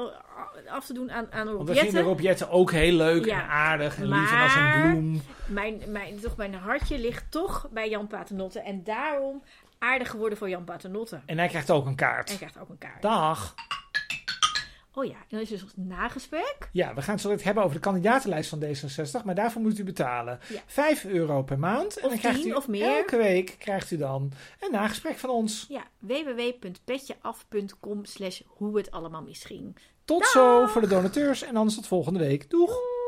af te doen aan, aan Rob Want we vinden Rob Jetten ook heel leuk Ja, en aardig en lief en als een bloem. Mijn, mijn, toch, mijn hartje ligt toch bij Jan Paternotte. En daarom aardig geworden voor Jan Paternotte. En hij krijgt ook een kaart. En krijgt ook een kaart. Dag. Oh ja, en dan is dus het nagesprek. Ja, we gaan het zo direct hebben over de kandidatenlijst van D66, maar daarvoor moet u betalen Ja. 5 euro per maand. En Of dan krijgt 10 u of meer. Elke week krijgt u dan een nagesprek van ons. Ja, www.petjeaf.com slash hoe het allemaal misging. Tot Dag. zo voor de donateurs en anders tot volgende week. Doeg!